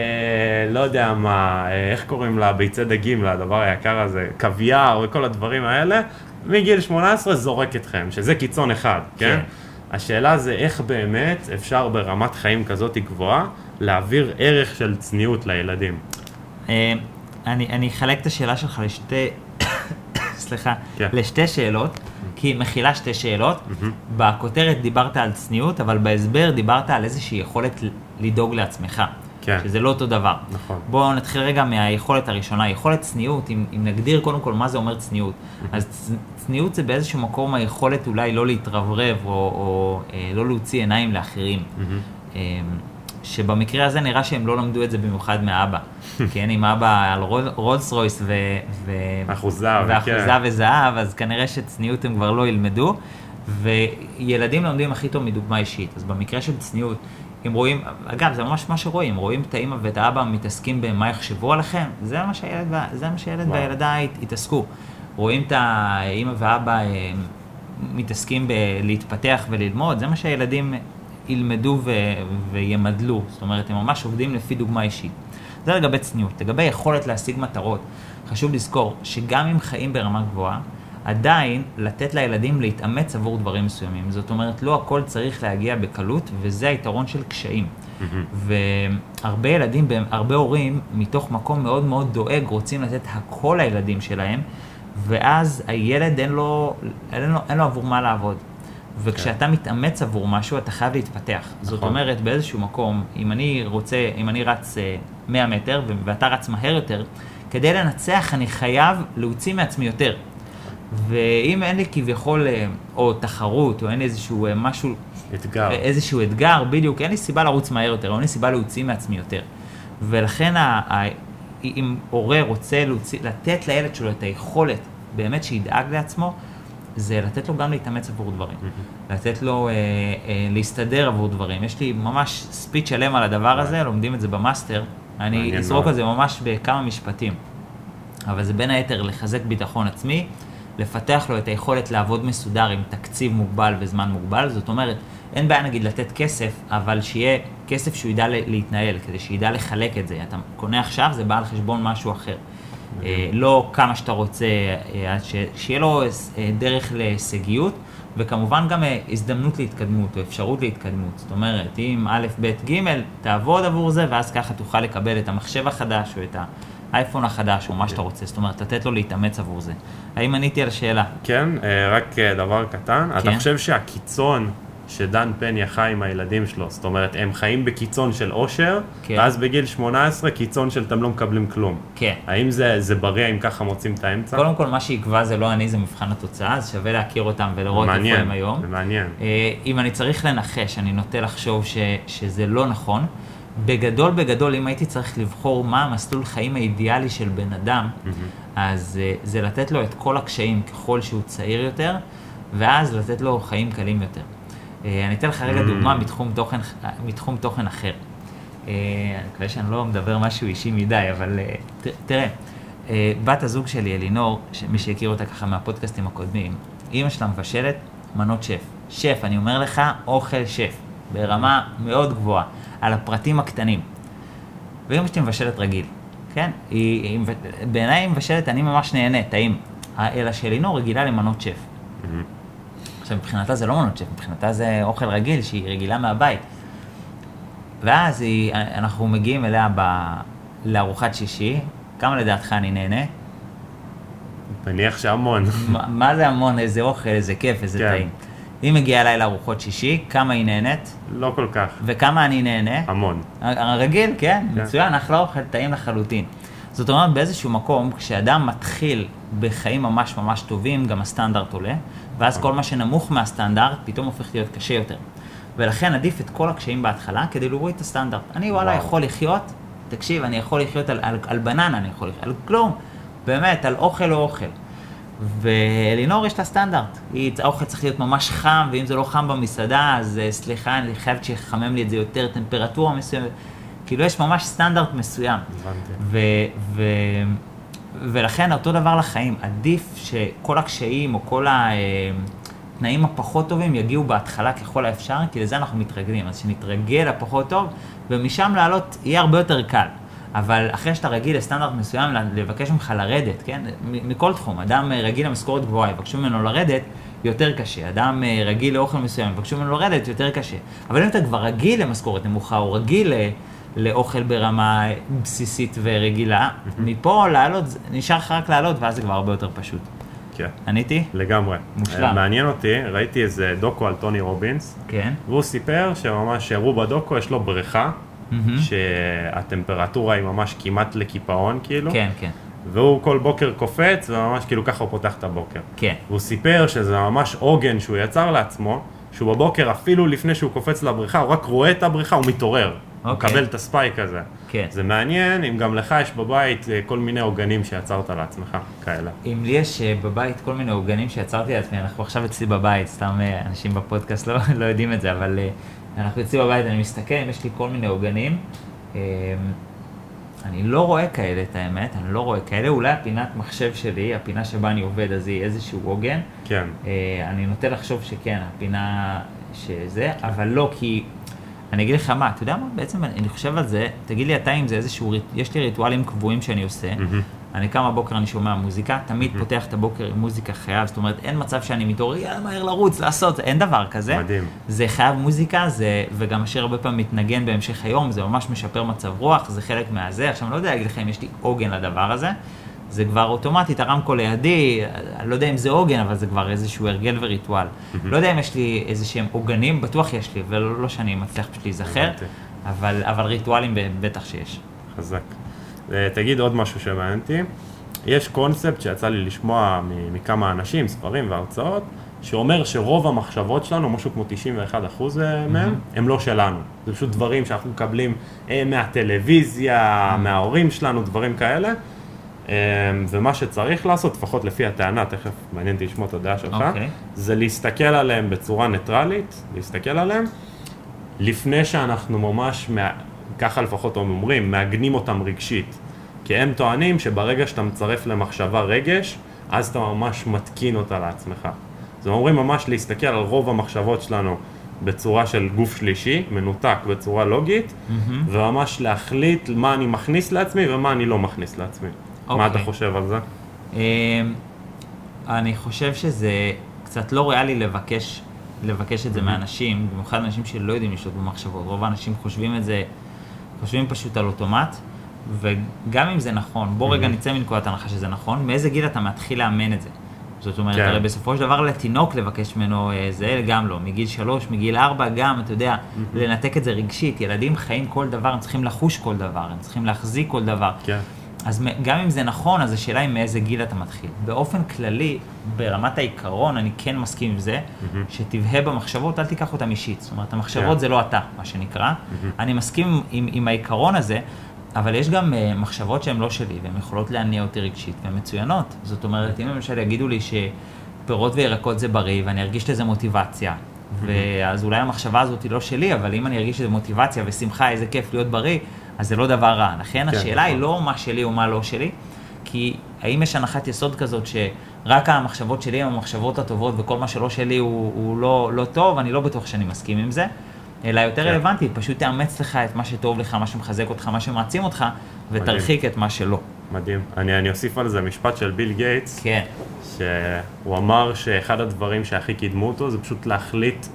לא יודע מה, אה, איך קוראים לה, ביצי דגים, לדבר היקר הזה, קוויאר וכל הדברים האלה, מגיל 18 זורק אתכם, שזה קיצון אחד, כן? כן. השאלה זה איך באמת אפשר ברמת חיים כזאת גבוהה להעביר ערך של צניעות לילדים. אני אני אחלק את השאלה שלך לשתי, סליחה, כן. לשתי שאלות, כי היא מכילה שתי שאלות. בכותרת דיברת על צניעות, אבל בהסבר דיברת על איזושהי יכולת לדאוג לעצמך. כן. שזה לא אותו דבר. נכון. בואו נתחיל רגע מהיכולת הראשונה. יכולת צניעות, אם, אם נגדיר קודם כל מה זה אומר צניעות. אז צ- צניעות זה באיזשהו מקום היכולת אולי לא להתרברב, או, או אה, לא להוציא עיניים לאחרים. אה, שבמקרה הזה נראה שהם לא למדו את זה במיוחד מאבא. כן, אם אבא על רול- רולס רויס ו... ו... אחוזה, ואחוזה כן. וזהב, אז כנראה שצניעות הם כבר לא ילמדו. וילדים לומדים הכי טוב מדוגמה אישית. אז במקרה של צניעות, אם רואים, אגב, זה ממש מה שרואים, רואים את האמא ואת האבא מתעסקים במה יחשבו עליכם, זה מה שהילד, זה מה שהילד. והילדה יתעסקו. רואים את האמא ואבא אה, מתעסקים בלהתפתח וללמוד, זה מה שהילדים ילמדו ו- וימדלו. זאת אומרת, הם ממש עובדים לפי דוגמה אישית. זה לגבי צניעות. לגבי יכולת להשיג מטרות, חשוב לזכור שגם אם חיים ברמה גבוהה, עדיין לתת לילדים להתאמץ עבור דברים מסוימים. זאת אומרת, לא הכל צריך להגיע בקלות, וזה היתרון של קשיים. והרבה ילדים, הרבה הורים, מתוך מקום מאוד מאוד דואג, רוצים לתת הכל לילדים שלהם, ואז הילד אין לו, אין לו, אין לו עבור מה לעבוד. וכשאתה מתאמץ עבור משהו, אתה חייב להתפתח. זאת נכון. אומרת, באיזשהו מקום, אם אני רוצה, אם אני רץ אה, 100 מטר, ו- ואתה רץ מהר יותר, כדי לנצח אני חייב להוציא מעצמי יותר. ואם אין לי כביכול, אה, או תחרות, או אין לי איזשהו אה, משהו, אתגר. איזשהו אתגר, בדיוק, אין לי סיבה לרוץ מהר יותר, אין לי סיבה להוציא מעצמי יותר. ולכן, ה- אם הורה רוצה להוציא, לתת לילד שלו את היכולת, באמת שידאג לעצמו, זה לתת לו גם להתאמץ עבור דברים. לתת לו אה, אה, להסתדר עבור דברים. יש לי ממש ספיץ' שלם על הדבר הזה, לומדים את זה במאסטר. אני אזרוק. על זה ממש בכמה משפטים. אבל זה בין היתר לחזק ביטחון עצמי, לפתח לו את היכולת לעבוד מסודר עם תקציב מוגבל וזמן מוגבל. זאת אומרת, אין בעיה נגיד לתת כסף, אבל שיהיה כסף שהוא ידע להתנהל, כדי שידע לחלק את זה. אתה קונה עכשיו, זה בא על חשבון משהו אחר. אה, לא כמה שאתה רוצה, אה, שיהיה לו אה, דרך להישגיות, וכמובן גם הזדמנות להתקדמות, או אפשרות להתקדמות. זאת אומרת, אם א', ב', ג', תעבוד עבור זה, ואז ככה תוכל לקבל את המחשב החדש, או את האייפון החדש, או מה שאתה רוצה. זאת אומרת, לתת לו להתאמץ עבור זה. האם עניתי על השאלה? כן, רק דבר קטן, אתה כן. חושב שהקיצון שדן פניה חי עם הילדים שלו, זאת אומרת, הם חיים בקיצון של עושר, כן. ואז בגיל 18 קיצון של אתם לא מקבלים כלום. כן. האם זה, זה בריא אם ככה מוצאים את האמצע? קודם כל, מה שיקבע זה לא אני, זה מבחן התוצאה, אז שווה להכיר אותם ולראות איפה הם היום. זה מעניין. אה, אם אני צריך לנחש, אני נוטה לחשוב ש, שזה לא נכון. בגדול, בגדול, אם הייתי צריך לבחור מה המסלול חיים האידיאלי של בן אדם, אז אה, זה לתת לו את כל הקשיים ככל שהוא צעיר יותר, ואז לתת לו חיים קלים יותר. אה, אני אתן לך רגע Mm. דוגמה מתחום תוכן, מתחום תוכן אחר. אה, אני מקווה שאני לא מדבר משהו אישי מדי, אבל אה, תראה, אה, בת הזוג שלי, אלינור, מי שהכיר אותה ככה מהפודקאסטים הקודמים, אימא שלה מבשלת מנות שף. שף, אני אומר לך, אוכל שף, ברמה מאוד גבוהה, על הפרטים הקטנים. ואימא שלי מבשלת רגיל, כן? היא, היא, מב- בעיניי היא מבשלת, אני ממש נהנה, טעים. אלא שאלינור רגילה למנות שף. מהמם. עכשיו, מבחינתה זה לא מנות שף, מבחינתה זה אוכל רגיל שהיא רגילה מהבית. ואז היא, אנחנו מגיעים אליה ב, לארוחת שישי, כמה לדעתך אני נהנה? מניח שהמון. מה, מה זה המון, איזה אוכל, איזה כיף, איזה כן. טעים. היא מגיעה אליי לארוחות שישי, כמה היא נהנית, לא כל כך. וכמה אני נהנה. המון. הרגיל, כן, כן. מצוין, אחלה אוכל, טעים לחלוטין. זאת אומרת, באיזשהו מקום, כשאדם מתחיל בחיים ממש ממש טובים, גם הסטנדרט עולה, ואז כל מה שנמוך מהסטנדרט פתאום הופך להיות קשה יותר. ולכן עדיף את כל הקשיים בהתחלה כדי להוריד את הסטנדרט. אני וואלה וואו. יכול לחיות, תקשיב, אני יכול לחיות על, על, על בננה, אני יכול לחיות, על כלום, באמת, על אוכל או אוכל. ואלינור יש לה סטנדרט, היא, האוכל צריך להיות ממש חם, ואם זה לא חם במסעדה, אז אה, סליחה, אני חייבת שיחמם לי את זה יותר, טמפרטורה מסוימת. כאילו יש ממש סטנדרט מסוים. הבנתי. ולכן אותו דבר לחיים, עדיף שכל הקשיים או כל התנאים הפחות טובים יגיעו בהתחלה ככל האפשר, כי לזה אנחנו מתרגלים. אז שנתרגל לפחות טוב, ומשם לעלות יהיה הרבה יותר קל. אבל אחרי שאתה רגיל לסטנדרט מסוים, לבקש ממך לרדת, כן? מכל תחום. אדם אה, רגיל למשכורת גבוהה, יבקשו ממנו לרדת, יותר קשה. אדם אה, רגיל לאוכל מסוים, יבקשו ממנו לרדת, יותר קשה. אבל אם אתה כבר רגיל למשכורת נמוכה, או רגיל לאוכל ברמה בסיסית ורגילה, מפה לעלות, נשאר לך רק לעלות, ואז זה כבר הרבה יותר פשוט. כן, עניתי? לגמרי. מושלם. אה, מעניין אותי, ראיתי איזה דוקו על טוני רובינס, כן. והוא סיפר שממש הראו בדוקו, יש לו בריכה. שהטמפרטורה היא ממש כמעט לקיפאון, כאילו. כן, כן, והוא כל בוקר קופץ, וממש כאילו ככה הוא פותח את הבוקר. כן. והוא סיפר שזה ממש עוגן שהוא יצר לעצמו, שהוא בבוקר, אפילו לפני שהוא קופץ לבריכה, הוא רק רואה את הבריכה, הוא מתעורר. אוקיי. מקבל את הספייק הזה. כן. זה מעניין אם גם לך יש בבית אה, כל מיני עוגנים שיצרת לעצמך, כאלה. אם לי יש אה, בבית כל מיני עוגנים שיצרתי לעצמי, אנחנו עכשיו אצלי בבית, סתם אה, אנשים בפודקאסט לא, לא יודעים את זה, אבל אנחנו אצלי בבית, אני מסתכל, אם יש לי כל מיני עוגנים. אה, אני לא רואה כאלה, את האמת, אני לא רואה כאלה, אולי הפינת מחשב שלי, הפינה שבה אני עובד, אז היא איזשהו עוגן. כן. אה, אני נוטה לחשוב שכן, הפינה שזה, אבל לא, כי... אני אגיד לך מה, אתה יודע מה, בעצם אני חושב על זה, תגיד לי אתה אם זה איזשהו, יש לי ריטואלים קבועים שאני עושה, מהמם. אני קם בבוקר, אני שומע מוזיקה, תמיד פותח את הבוקר עם מוזיקה חייב, זאת אומרת, אין מצב שאני מתעורר, יאללה, מהר לרוץ, לעשות, אין דבר כזה. מדהים. זה חייב מוזיקה, זה, וגם השיר הרבה פעמים מתנגן בהמשך היום, זה ממש משפר מצב רוח, זה חלק מהזה. עכשיו, אני לא יודע להגיד לך אם יש לי עוגן לדבר הזה, זה כבר אוטומטית, הרמקול לידי, אני לא יודע אם זה עוגן, אבל זה כבר איזשהו הרגל וריטואל. לא יודע אם יש לי איזה שהם עוגנים, בטוח יש לי, ולא לא שאני מצליח פשוט להיזכר. אבל, אבל ריטואלים בטח שיש. חזק. אה, תגיד עוד משהו שמעניין אותי. יש קונספט שיצא לי לשמוע מכמה אנשים, ספרים והרצאות, שאומר שרוב המחשבות שלנו, משהו כמו 91% מהם, הם לא שלנו. זה פשוט דברים שאנחנו מקבלים אה, מהטלוויזיה, מההורים שלנו, דברים כאלה. אה, ומה שצריך לעשות, לפחות לפי הטענה, תכף מעניין אותי לשמוע את הדעה שלך, אוקיי. זה להסתכל עליהם בצורה ניטרלית, להסתכל עליהם, לפני שאנחנו ממש. ככה לפחות הם אומרים, מעגנים אותם רגשית. כי הם טוענים שברגע שאתה מצרף למחשבה רגש, אז אתה ממש מתקין אותה לעצמך. אז הם אומרים ממש להסתכל על רוב המחשבות שלנו בצורה של גוף שלישי, מנותק בצורה לוגית, וממש להחליט מה אני מכניס לעצמי ומה אני לא מכניס לעצמי. מה אוקיי. אתה חושב על זה? אמ, אני חושב שזה קצת לא ריאלי לבקש, לבקש את זה מאנשים, במיוחד אנשים שלא יודעים לשלוט במחשבות. רוב האנשים חושבים את זה, חושבים פשוט על אוטומט, וגם אם זה נכון, בוא רגע נצא מנקודת הנחה שזה נכון, מאיזה גיל אתה מתחיל לאמן את זה? זאת אומרת, כן. הרי בסופו של דבר לתינוק לבקש ממנו אה, זה, גם לא. מגיל שלוש, מגיל ארבע, גם, אתה יודע, לנתק את זה רגשית. ילדים חיים כל דבר, הם צריכים לחוש כל דבר, הם צריכים להחזיק כל דבר. כן. אז גם אם זה נכון, אז השאלה היא מאיזה גיל אתה מתחיל. באופן כללי, ברמת העיקרון, אני כן מסכים עם זה, שתבהה במחשבות, אל תיקח אותם אישית. זאת אומרת, המחשבות כן. זה לא אתה, מה שנקרא. אני מסכים עם, עם העיקרון הזה, אבל יש גם uh, מחשבות שהן לא שלי, והן יכולות להניע אותי רגשית, והן מצוינות. זאת אומרת, אם למשל יגידו לי שפירות וירקות זה בריא, ואני ארגיש לזה מוטיבציה, ואז אולי המחשבה הזאת היא לא שלי, אבל אם אני ארגיש שזה מוטיבציה ושמחה, איזה כיף להיות בריא, אז זה לא דבר רע. לכן כן, השאלה היא נכון. לא מה שלי או מה לא שלי, כי האם יש הנחת יסוד כזאת שרק המחשבות שלי הן המחשבות הטובות וכל מה שלא שלי הוא, הוא לא, לא טוב, אני לא בטוח שאני מסכים עם זה, אלא יותר כן. רלוונטי, פשוט תאמץ לך את מה שטוב לך, מה שמחזק אותך, מה שמעצים אותך, ותרחיק את מה שלא. מדהים. אני, אני אוסיף על זה משפט של ביל גייטס, כן, שהוא אמר שאחד הדברים שהכי קידמו אותו זה פשוט להחליט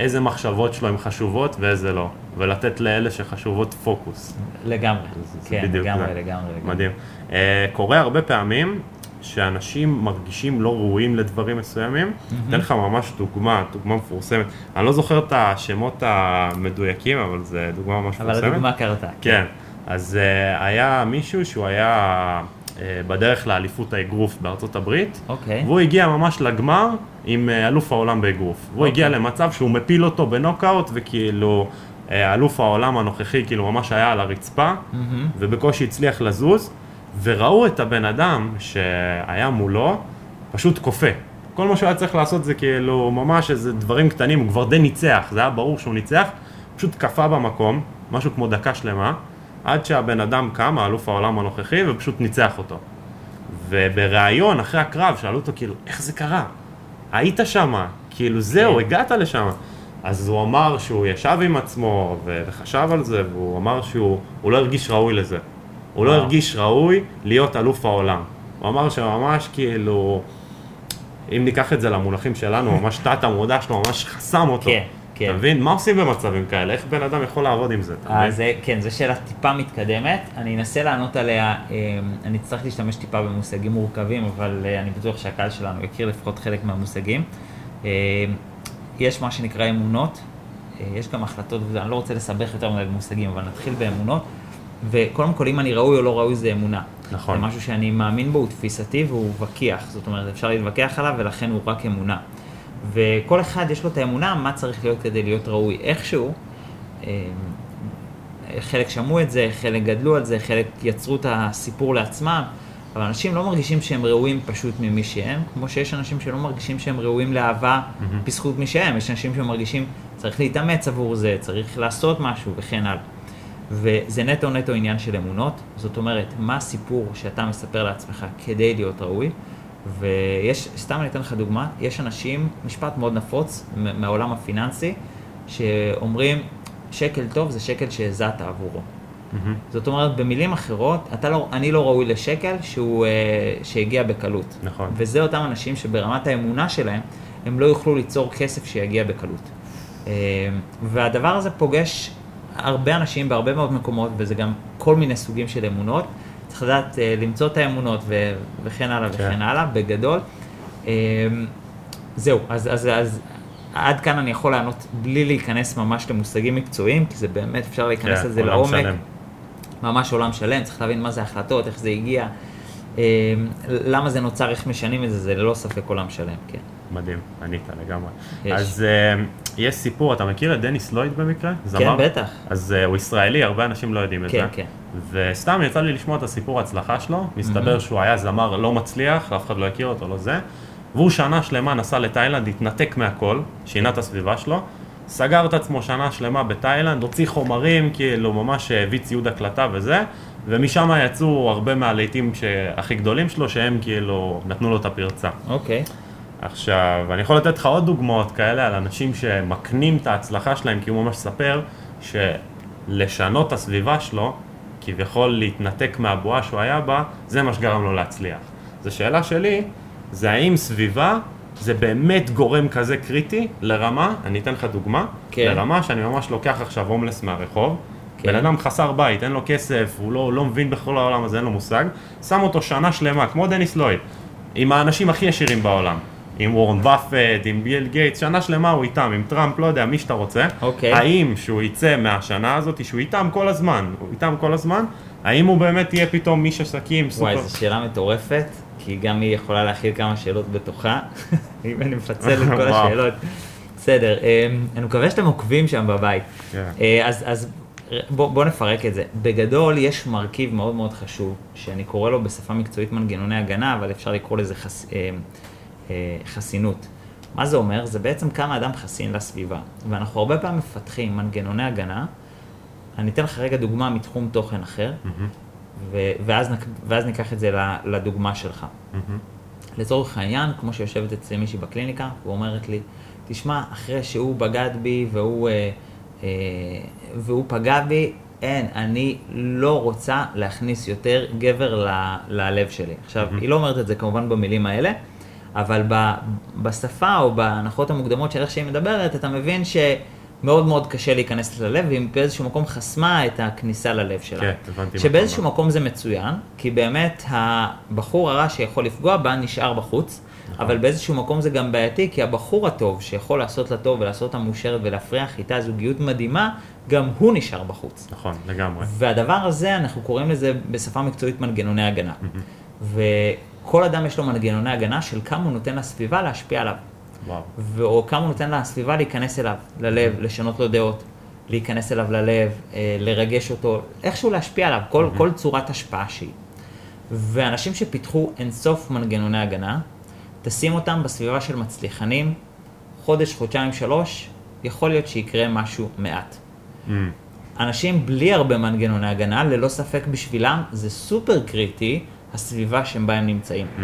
איזה מחשבות שלו הן חשובות ואיזה לא, ולתת לאלה שחשובות פוקוס. לגמרי. זה- זה כן, בדיוק לגמרי, זה. לגמרי, לגמרי. מדהים. Uh, קורה הרבה פעמים שאנשים מרגישים לא ראויים לדברים מסוימים. אתן לך ממש דוגמה, דוגמה מפורסמת. אני לא זוכר את השמות המדויקים, אבל זו דוגמה ממש אבל מפורסמת. הדוגמה קרתה. כן, אז uh, היה מישהו שהוא היה uh, בדרך לאליפות האגרוף בארצות הברית, אוקיי. והוא הגיע ממש לגמר עם uh, אלוף העולם באגרוף. והוא אוקיי. הגיע למצב שהוא מפיל אותו בנוקאוט, וכאילו אלוף העולם הנוכחי כאילו ממש היה על הרצפה, מהמם. ובקושי הצליח לזוז, וראו את הבן אדם שהיה מולו פשוט קופא. כל מה שהוא היה צריך לעשות זה כאילו ממש איזה דברים קטנים, הוא כבר די ניצח, זה היה ברור שהוא ניצח, פשוט קפא במקום, משהו כמו דקה שלמה, עד שהבן אדם קם, האלוף העולם הנוכחי, ופשוט ניצח אותו. ובריאיון אחרי הקרב שאלו אותו כאילו, איך זה קרה? היית שמה, כאילו זהו, כן. הגעת לשם. אז הוא אמר שהוא ישב עם עצמו ו- וחשב על זה, והוא אמר שהוא הוא לא הרגיש ראוי לזה. הוא לא. הרגיש ראוי להיות אלוף העולם. הוא אמר שממש כאילו, אם ניקח את זה למונחים שלנו, ממש תת המודע שלו ממש חסם אותו. כן, כן. אתה מבין? מה עושים במצבים כאלה? איך בן אדם יכול לעבוד עם זה? אז אה, כן, זו שאלה טיפה מתקדמת, אני אנסה לענות עליה, אה, אני אצטרך להשתמש טיפה במושגים מורכבים, אבל אה, אני בטוח שהקהל שלנו יכיר לפחות חלק מהמושגים. יש מה שנקרא אמונות, אה, יש גם החלטות, ואני לא רוצה לסבך יותר מדי במושגים, אבל נתחיל באמונות. וקודם כל, אם אני ראוי או לא ראוי זה אמונה. נכון. זה משהו שאני מאמין בו, הוא תפיסתי והוא וקיח, זאת אומרת, אפשר להתווכח עליו ולכן הוא רק אמונה. וכל אחד יש לו את האמונה מה צריך להיות כדי להיות ראוי. איכשהו, אה, חלק שמעו את זה, חלק גדלו על זה, חלק יצרו את הסיפור לעצמם, אבל אנשים לא מרגישים שהם ראויים פשוט ממי שהם, כמו שיש אנשים שלא מרגישים שהם ראויים לאהבה בזכות מי שהם, יש אנשים שמרגישים צריך להתאמץ עבור זה, צריך לעשות משהו וכן הלאה. וזה נטו נטו עניין של אמונות, זאת אומרת, מה הסיפור שאתה מספר לעצמך כדי להיות ראוי, ויש, סתם אני אתן לך דוגמה, יש אנשים, משפט מאוד נפוץ מהעולם הפיננסי, שאומרים, שקל טוב זה שקל שהזעת עבורו. מהמם. זאת אומרת, במילים אחרות, אתה לא, אני לא ראוי לשקל שהוא, אה, שהגיע בקלות. נכון. וזה אותם אנשים שברמת האמונה שלהם, הם לא יוכלו ליצור כסף שיגיע בקלות. אה, והדבר הזה פוגש הרבה אנשים בהרבה מאוד מקומות, וזה גם כל מיני סוגים של אמונות. צריך לדעת אה, למצוא את האמונות ו- וכן הלאה כן. וכן הלאה, בגדול. אה, זהו, אז, אז, אז עד כאן אני יכול לענות בלי להיכנס ממש למושגים מקצועיים, כי זה באמת, אפשר להיכנס כן, לזה לעומק. שלם. ממש עולם שלם, צריך להבין מה זה החלטות, איך זה הגיע, אה, למה זה נוצר, איך משנים את זה, זה ללא ספק עולם שלם, כן. מדהים, ענית לגמרי. יש. אז uh, יש סיפור, אתה מכיר את דניס לויד במקרה? כן, זמר? בטח. אז uh, הוא ישראלי, הרבה אנשים לא יודעים את כן, זה. כן. וסתם יצא לי לשמוע את הסיפור ההצלחה שלו, מסתבר שהוא היה זמר לא מצליח, אף אחד לא הכיר אותו, לא זה, והוא שנה שלמה נסע לתאילנד, התנתק מהכל, שינה את הסביבה שלו, סגר את עצמו שנה שלמה בתאילנד, הוציא חומרים, כאילו ממש הביא ציוד הקלטה וזה, ומשם יצאו הרבה מהלהיטים הכי גדולים שלו, שהם כאילו נתנו לו את הפרצה. אוקיי. עכשיו, אני יכול לתת לך עוד דוגמאות כאלה על אנשים שמקנים את ההצלחה שלהם, כי הוא ממש מספר שלשנות את הסביבה שלו, כביכול להתנתק מהבועה שהוא היה בה, זה מה שגרם לו להצליח. זו שאלה שלי, זה האם סביבה זה באמת גורם כזה קריטי לרמה, אני אתן לך דוגמה, כן. לרמה שאני ממש לוקח עכשיו הומלס מהרחוב, כן. בן אדם חסר בית, אין לו כסף, הוא לא, לא מבין בכל העולם הזה, אין לו מושג, שם אותו שנה שלמה, כמו דניס לויד, עם האנשים הכי עשירים בעולם, עם וורן באפט, עם ביל גייטס, שנה שלמה הוא איתם, עם טראמפ, לא יודע, מי שאתה רוצה. אוקיי. האם שהוא יצא מהשנה הזאת, שהוא איתם כל הזמן, הוא איתם כל הזמן, האם הוא באמת יהיה פתאום איש עסקים, וואי, סופר... זו שאלה מטורפת, כי גם היא יכולה להכיל כמה שאלות בתוכה, אם אני מפצל את כל. השאלות. בסדר, אה, אני מקווה שאתם עוקבים שם בבית. כן. אה, אז, אז בואו בוא נפרק את זה. בגדול, יש מרכיב מאוד מאוד חשוב, שאני קורא לו בשפה מקצועית מנגנוני הגנה, אבל אפשר לקרוא לזה חס, אה, אה, חסינות. מה זה אומר? זה בעצם כמה אדם חסין לסביבה. ואנחנו הרבה פעמים מפתחים מנגנוני הגנה. אני אתן לך רגע דוגמה מתחום תוכן אחר, מהמם, ו- ואז, נק- ואז ניקח את זה לדוגמה שלך. מהמם. לצורך העניין, כמו שיושבת אצלי מישהי בקליניקה, ואומרת לי, תשמע, אחרי שהוא בגד בי והוא, אה, אה, והוא פגע בי, אין, אני לא רוצה להכניס יותר גבר ל- ללב שלי. עכשיו, היא לא אומרת את זה כמובן במילים האלה, אבל ב, בשפה או בהנחות המוקדמות של איך שהיא מדברת, אתה מבין שמאוד מאוד קשה להיכנס ללב, והיא באיזשהו מקום חסמה את הכניסה ללב שלה. כן, הבנתי שבאיזשהו אומר. מקום זה מצוין, כי באמת הבחור הרע שיכול לפגוע בה נשאר בחוץ, נכון. אבל באיזשהו מקום זה גם בעייתי, כי הבחור הטוב שיכול לעשות לה טוב ולעשות אותה מאושרת ולהפריח איתה זוגיות מדהימה, גם הוא נשאר בחוץ. נכון, לגמרי. והדבר הזה, אנחנו קוראים לזה בשפה מקצועית מנגנוני הגנה. וכל אדם יש לו מנגנוני הגנה של כמה הוא נותן לסביבה להשפיע עליו. וואו. ו- או כמה הוא נותן לסביבה להיכנס אליו, ללב, לשנות לו דעות, להיכנס אליו ללב, אה, לרגש אותו, איכשהו להשפיע עליו, כל, כל צורת השפעה שהיא. ואנשים שפיתחו אינסוף מנגנוני הגנה, תשים אותם בסביבה של מצליחנים, חודש, חודשיים, שלוש, יכול להיות שיקרה משהו מעט. אמ, אנשים בלי הרבה מנגנוני הגנה, ללא ספק בשבילם, זה סופר קריטי הסביבה שבה הם נמצאים. Mm,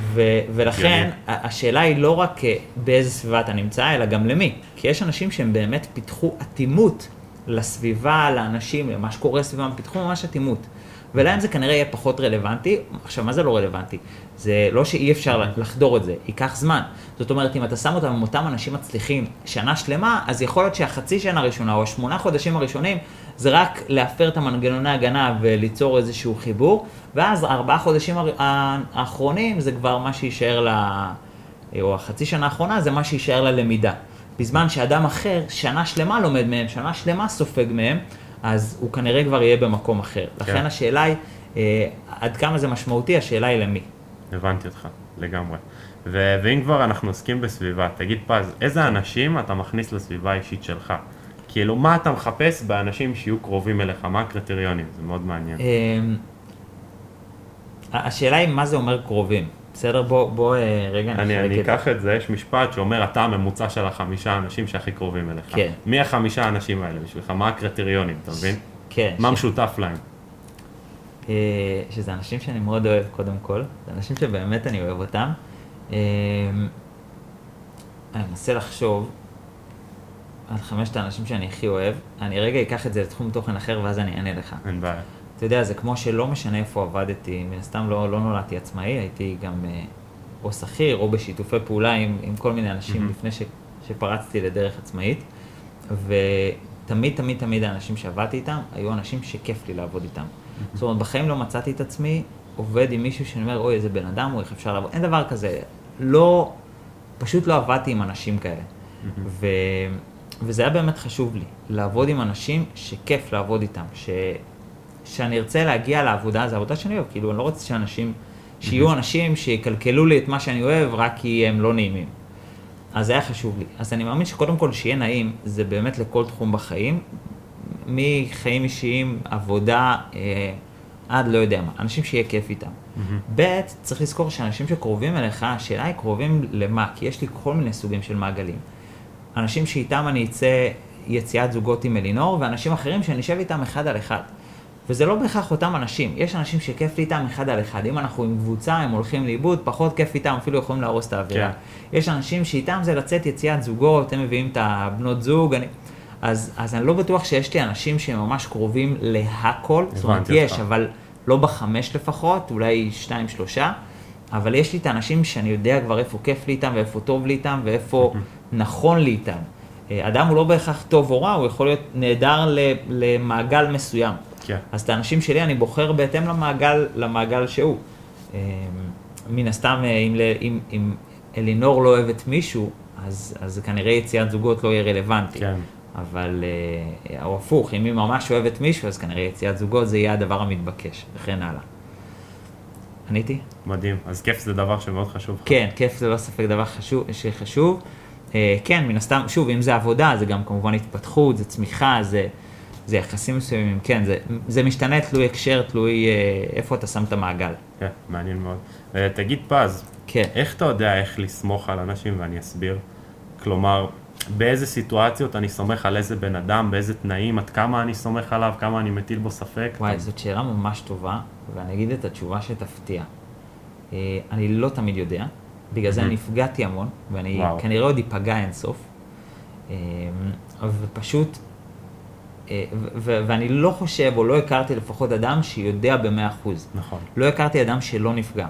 ו- ולכן. ה- השאלה היא לא רק אה, באיזה סביבה אתה נמצא, אלא גם למי. כי יש אנשים שהם באמת פיתחו אטימות לסביבה, לאנשים, למה שקורה סביבם, פיתחו ממש אטימות. ולהם זה כנראה יהיה פחות רלוונטי. עכשיו, מה זה לא רלוונטי? זה לא שאי אפשר לחדור את זה, ייקח זמן. זאת אומרת, אם אתה שם אותם עם אותם אנשים מצליחים שנה שלמה, אז יכול להיות שהחצי שנה הראשונה או השמונה חודשים הראשונים, זה רק להפר את המנגנוני הגנה וליצור איזשהו חיבור, ואז הארבעה חודשים האחרונים זה כבר מה שיישאר ל... או החצי שנה האחרונה זה מה שיישאר ללמידה. בזמן שאדם אחר שנה שלמה לומד מהם, שנה שלמה סופג מהם, אז הוא כנראה כבר יהיה במקום אחר. לכן השאלה היא, אה, עד כמה זה משמעותי, השאלה היא למי. הבנתי אותך, לגמרי. ו- ואם כבר אנחנו עוסקים בסביבה, תגיד פז, איזה אנשים אתה מכניס לסביבה האישית שלך? כאילו, מה אתה מחפש באנשים שיהיו קרובים אליך? מה הקריטריונים? זה מאוד מעניין. אמ, השאלה היא מה זה אומר קרובים. בסדר? בוא, בוא אה, רגע אני, נחלק אני את זה. אקח את זה, יש משפט שאומר, אתה הממוצע של החמישה אנשים שהכי קרובים אליך. כן. מי החמישה האנשים האלה בשבילך? מה הקריטריונים, אתה מבין? כן. מה ש- משותף להם? אה, שזה אנשים שאני מאוד אוהב קודם כל, זה אנשים שבאמת אני אוהב אותם. אה, אני מנסה לחשוב על חמשת האנשים שאני הכי אוהב. אני רגע אקח את זה לתחום תוכן אחר ואז אני אענה לך. אין בעיה. אתה יודע, זה כמו שלא משנה איפה עבדתי, מן הסתם לא, לא נולדתי עצמאי, הייתי גם אה, או שכיר או בשיתופי פעולה עם, עם כל מיני אנשים מהמם. לפני ש, שפרצתי לדרך עצמאית, ותמיד תמיד תמיד האנשים שעבדתי איתם היו אנשים שכיף לי לעבוד איתם. זאת אומרת, בחיים לא מצאתי את עצמי עובד עם מישהו שאני אומר, אוי, איזה בן אדם הוא, איך אפשר לעבוד, אין דבר כזה. לא, פשוט לא עבדתי עם אנשים כאלה. ו... וזה היה באמת חשוב לי, לעבוד עם אנשים שכיף לעבוד איתם, ש... שאני ארצה להגיע לעבודה, זו עבודה שאני אוהב, כאילו, אני לא רוצה שאנשים, שיהיו אנשים שיקלקלו לי את מה שאני אוהב רק כי הם לא נעימים. אז זה היה חשוב לי. אז אני מאמין שקודם כל שיהיה נעים, זה באמת לכל תחום בחיים, מחיים אישיים, עבודה, אה, עד לא יודע מה, אנשים שיהיה כיף איתם. ב', צריך לזכור שאנשים שקרובים אליך, השאלה היא קרובים למה? כי יש לי כל מיני סוגים של מעגלים. אנשים שאיתם אני אצא יציאת זוגות עם אלינור, ואנשים אחרים שאני אשב איתם אחד על אחד. וזה לא בהכרח אותם אנשים, יש אנשים שכיף לי איתם אחד על אחד. אם אנחנו עם קבוצה, הם הולכים לאיבוד, פחות כיף איתם, אפילו יכולים להרוס את האווירה. כן. יש אנשים שאיתם זה לצאת יציאת זוגות, הם מביאים את הבנות זוג, אני... אז, אז אני לא בטוח שיש לי אנשים שהם ממש קרובים להכל. זאת אומרת, יש, אותך. אבל לא בחמש לפחות, אולי שתיים, שלושה. אבל יש לי את האנשים שאני יודע כבר איפה כיף לי איתם, ואיפה טוב לי איתם, ואיפה נכון לי איתם. אה, אדם הוא לא בהכרח טוב או רע, הוא יכול להיות נהדר למעגל מסוים. כן. אז את האנשים שלי אני בוחר בהתאם למעגל, למעגל שהוא. אה, מן הסתם, אה, אם, אם, אם אלינור לא אוהבת מישהו, אז, אז כנראה יציאת זוגות לא יהיה רלוונטי. כן. אבל, אה, או הפוך, אם היא ממש אוהבת מישהו, אז כנראה יציאת זוגות זה יהיה הדבר המתבקש, וכן הלאה. עניתי? מדהים. אז כיף זה דבר שמאוד חשוב. כן, כיף זה לא ספק דבר חשוב, שחשוב. אה, כן, מן הסתם, שוב, אם זה עבודה, זה גם כמובן התפתחות, זה צמיחה, זה, זה יחסים מסוימים, כן, זה, זה משתנה תלוי הקשר, תלוי אה, איפה אתה שם את המעגל. כן, מעניין מאוד. תגיד פז, כן. איך אתה יודע איך לסמוך על אנשים ואני אסביר? כלומר, באיזה סיטואציות אני סומך על איזה בן אדם, באיזה תנאים, עד כמה אני סומך עליו, כמה אני מטיל בו ספק? וואי, זאת שאלה ממש טובה, ואני אגיד את התשובה שתפתיע. אה, אני לא תמיד יודע, בגלל זה. אני נפגעתי המון, ואני וואו. כנראה עוד איפגע אינסוף. אה, ופשוט, אה, ו- ו- ואני לא חושב, או לא הכרתי לפחות אדם שיודע במאה אחוז. נכון. לא הכרתי אדם שלא נפגע.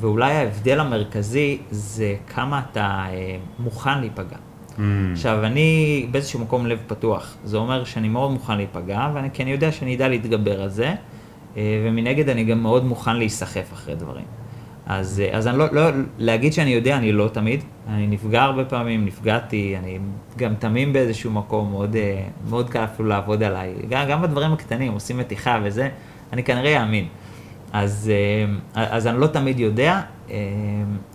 ואולי ההבדל המרכזי זה כמה אתה מוכן להיפגע. Mm, עכשיו, אני באיזשהו מקום לב פתוח. זה אומר שאני מאוד מוכן להיפגע, ואני, כי אני יודע שאני אדע להתגבר על זה, אה, ומנגד אני גם מאוד מוכן להיסחף אחרי דברים. אז, אה, אז אני לא, לא, להגיד שאני יודע, אני לא תמיד. אני נפגע הרבה פעמים, נפגעתי, אני גם תמים באיזשהו מקום, מאוד, אה, מאוד קל אפילו לעבוד עליי. גם, גם בדברים הקטנים, עושים מתיחה וזה, אני כנראה אאמין. אז, אה, אז אני לא תמיד יודע, אה,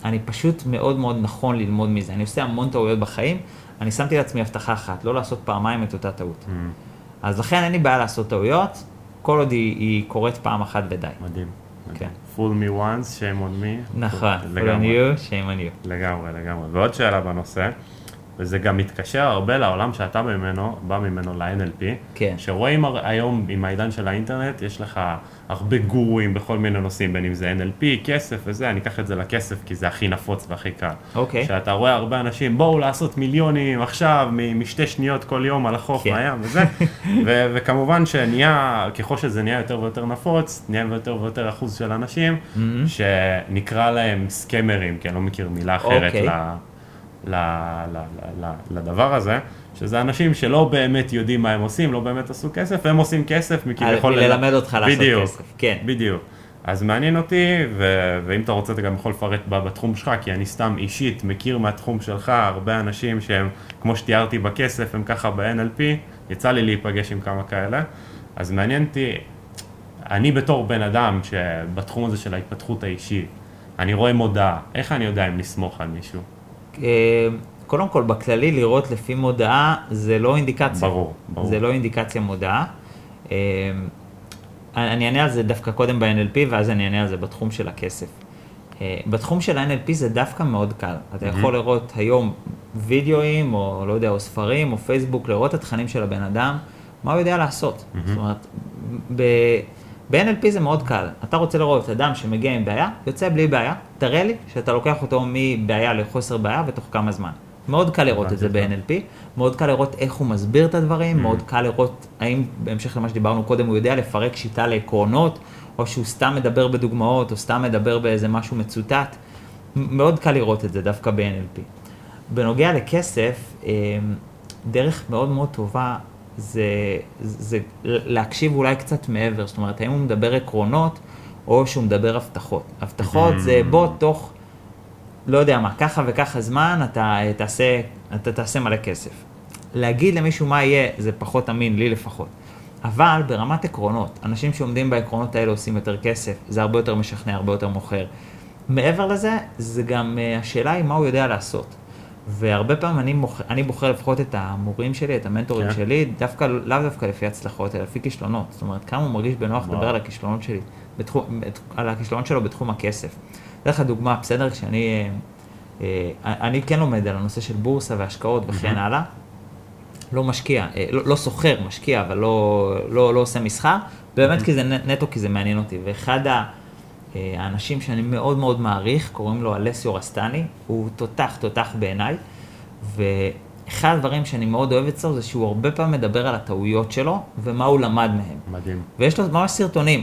אני פשוט מאוד מאוד נכון ללמוד מזה. אני עושה המון טעויות בחיים, אני שמתי לעצמי הבטחה אחת, לא לעשות פעמיים את אותה טעות. mm, אז לכן אין לי בעיה לעשות טעויות, כל עוד היא, היא קורית פעם אחת ודי. מדהים. כן. fool me once, shame on me. נכון, for on you, shame on you. לגמרי, לגמרי. ועוד שאלה בנושא, וזה גם מתקשר הרבה לעולם שאתה ממנו, בא ממנו ל-NLP, כן. שרואים היום עם העידן של האינטרנט, יש לך הרבה גורואים בכל מיני נושאים, בין אם זה NLP, כסף וזה, אני אקח את זה לכסף כי זה הכי נפוץ והכי קל. אוקיי. שאתה רואה הרבה אנשים, בואו לעשות מיליונים עכשיו, משתי שניות כל יום על החוף כן. מהים וזה, ו- וכמובן שנהיה, ככל שזה נהיה יותר ויותר נפוץ, נהיה יותר ויותר אחוז של אנשים, Mm-hmm. שנקרא להם סקמרים, כי אני לא מכיר מילה אחרת אוקיי. ל- לדבר הזה, שזה אנשים שלא באמת יודעים מה הם עושים, לא באמת עשו כסף, והם עושים כסף מכביכול... מללמד אותך לעשות בדיוק, כסף, כן. בדיוק. אז מעניין אותי, ו- ואם אתה רוצה אתה גם יכול לפרט בתחום שלך, כי אני סתם אישית מכיר מהתחום שלך הרבה אנשים שהם, כמו שתיארתי בכסף, הם ככה ב-NLP, יצא לי להיפגש עם כמה כאלה, אז מעניין אותי, אני בתור בן אדם שבתחום הזה של ההתפתחות האישית, אני רואה מודעה, איך אני יודע אם לסמוך על מישהו? אה, קודם כל, בכללי, לראות לפי מודעה זה לא אינדיקציה. ברור, ברור. זה לא אינדיקציה מודעה. אה, אני אענה על זה דווקא קודם ב-NLP, ואז אני אענה על זה בתחום של הכסף. אה, בתחום של ה-NLP זה דווקא מאוד קל. אתה יכול לראות היום וידאוים, או לא יודע, או ספרים, או פייסבוק, לראות את התכנים של הבן אדם, מה הוא יודע לעשות. זאת אומרת, ב-NLP זה מאוד קל. אתה רוצה לראות אדם שמגיע עם בעיה, יוצא בלי בעיה, תראה לי שאתה לוקח אותו מבעיה לחוסר בעיה ותוך כמה זמן. מאוד קל לראות את זה ב-NLP, מאוד קל לראות איך הוא מסביר את הדברים, מאוד קל לראות האם, בהמשך למה שדיברנו קודם, הוא יודע לפרק שיטה לעקרונות, או שהוא סתם מדבר בדוגמאות, או סתם מדבר באיזה משהו מצוטט. מאוד קל לראות את זה דווקא ב-NLP. בנוגע לכסף, אה, דרך מאוד מאוד טובה זה, זה להקשיב אולי קצת מעבר, זאת אומרת, האם הוא מדבר עקרונות, או שהוא מדבר הבטחות. הבטחות זה בוא תוך, לא יודע מה, ככה וככה זמן, אתה אה, תעשה, אתה תעשה מלא כסף. להגיד למישהו מה יהיה, זה פחות אמין, לי לפחות. אבל ברמת עקרונות, אנשים שעומדים בעקרונות האלה עושים יותר כסף, זה הרבה יותר משכנע, הרבה יותר מוכר. מעבר לזה, זה גם, אה, השאלה היא מה הוא יודע לעשות. והרבה פעמים אני, מוכ... אני בוחר לפחות את המורים שלי, את המנטורים כן. שלי, דווקא, לאו דווקא לפי הצלחות, אלא לפי כישלונות. זאת אומרת, כמה הוא מרגיש בנוח. לדבר על הכישלונות שלי, בתחום, בת- על הכישלונות שלו בתחום הכסף. אתן לך דוגמה, בסדר? כשאני אה, אה, אני כן לומד על הנושא של בורסה והשקעות וכן הלאה. לא משקיע, אה, לא, לא סוחר, משקיע, אבל לא, לא, לא עושה מסחר, באמת כי זה נטו, כי זה מעניין אותי. ואחד ה- האנשים שאני מאוד מאוד מעריך, קוראים לו אלסיו רסטני, הוא תותח, תותח בעיניי, ואחד הדברים שאני מאוד אוהב אצלו זה שהוא הרבה פעמים מדבר על הטעויות שלו ומה הוא למד מהם. מדהים. ויש לו ממש סרטונים.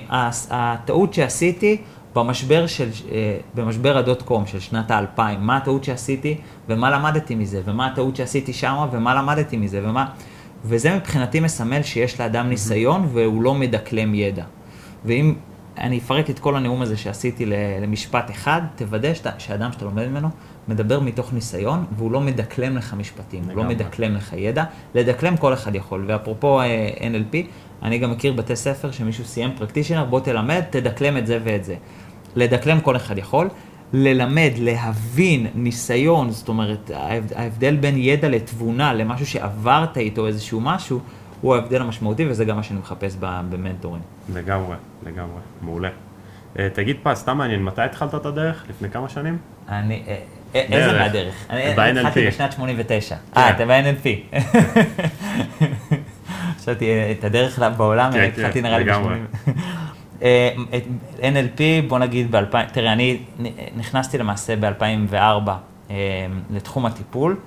הטעות שעשיתי במשבר של, אה, במשבר הדוט קום של שנת האלפיים, מה הטעות שעשיתי ומה למדתי מזה, ומה הטעות שעשיתי שמה ומה למדתי מזה, ומה... וזה מבחינתי מסמל שיש לאדם ניסיון והוא לא מדקלם ידע. ואם אני אפרק את כל הנאום הזה שעשיתי למשפט אחד, תוודא שאתה, שאדם שאתה לומד ממנו מדבר מתוך ניסיון והוא לא מדקלם לך משפטים, הוא לא. מדקלם לך ידע. לדקלם כל אחד יכול. ואפרופו אה, NLP, אני גם מכיר בתי ספר שמישהו סיים פרקטישנר, בוא תלמד, תדקלם את זה ואת זה. לדקלם כל אחד יכול. ללמד, להבין, ניסיון, זאת אומרת, ההבד- ההבדל בין ידע לתבונה, למשהו שעברת איתו איזשהו משהו, הוא ההבדל המשמעותי, וזה גם מה שאני מחפש במנטורים. לגמרי, לגמרי, מעולה. אה, תגיד פז, סתם מעניין, מתי התחלת את הדרך? לפני כמה שנים? אני, אה, אה, איזה דרך. מהדרך? ב-NLP. התחלתי בשנת 89. אה, אתה ב-NLP. חשבתי, את הדרך בעולם, כן, אה, התחלתי כן, נראה לי לגמרי. ב-80. אה, את NLP, בוא נגיד ב-2000, תראה, אני נכנסתי למעשה ב-2004 לתחום הטיפול.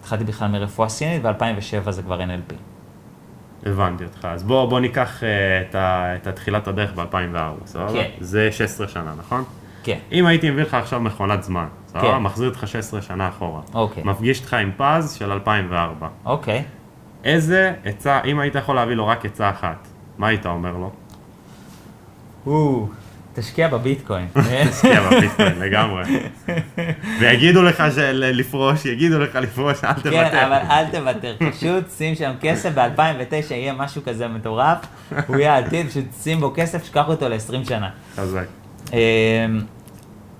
התחלתי בכלל מרפואה סינית, ב-2007 זה כבר NLP. הבנתי אותך. אז בוא, בוא ניקח אה, את, ה, את התחילת הדרך ב-2004, סבבה? כן. זה 16 שנה, נכון? כן, אם הייתי מביא לך עכשיו מכונת זמן, סבבה? כן. מחזיר אותך 16 שנה אחורה. אוקיי. מפגיש אותך עם פז של 2004. אוקיי. איזה עצה, אם היית יכול להביא לו רק עצה אחת, מה היית אומר לו? או, תשקיע בביטקוין. תשקיע בביטקוין לגמרי. ויגידו לך לפרוש, יגידו לך לפרוש, אל כן, תוותר. אבל אל תוותר, פשוט שים שם כסף, ב-2009 יהיה משהו כזה מטורף, הוא יהיה העתיד, פשוט שים בו כסף, שכח אותו ל-20 שנה. חזק. אמ,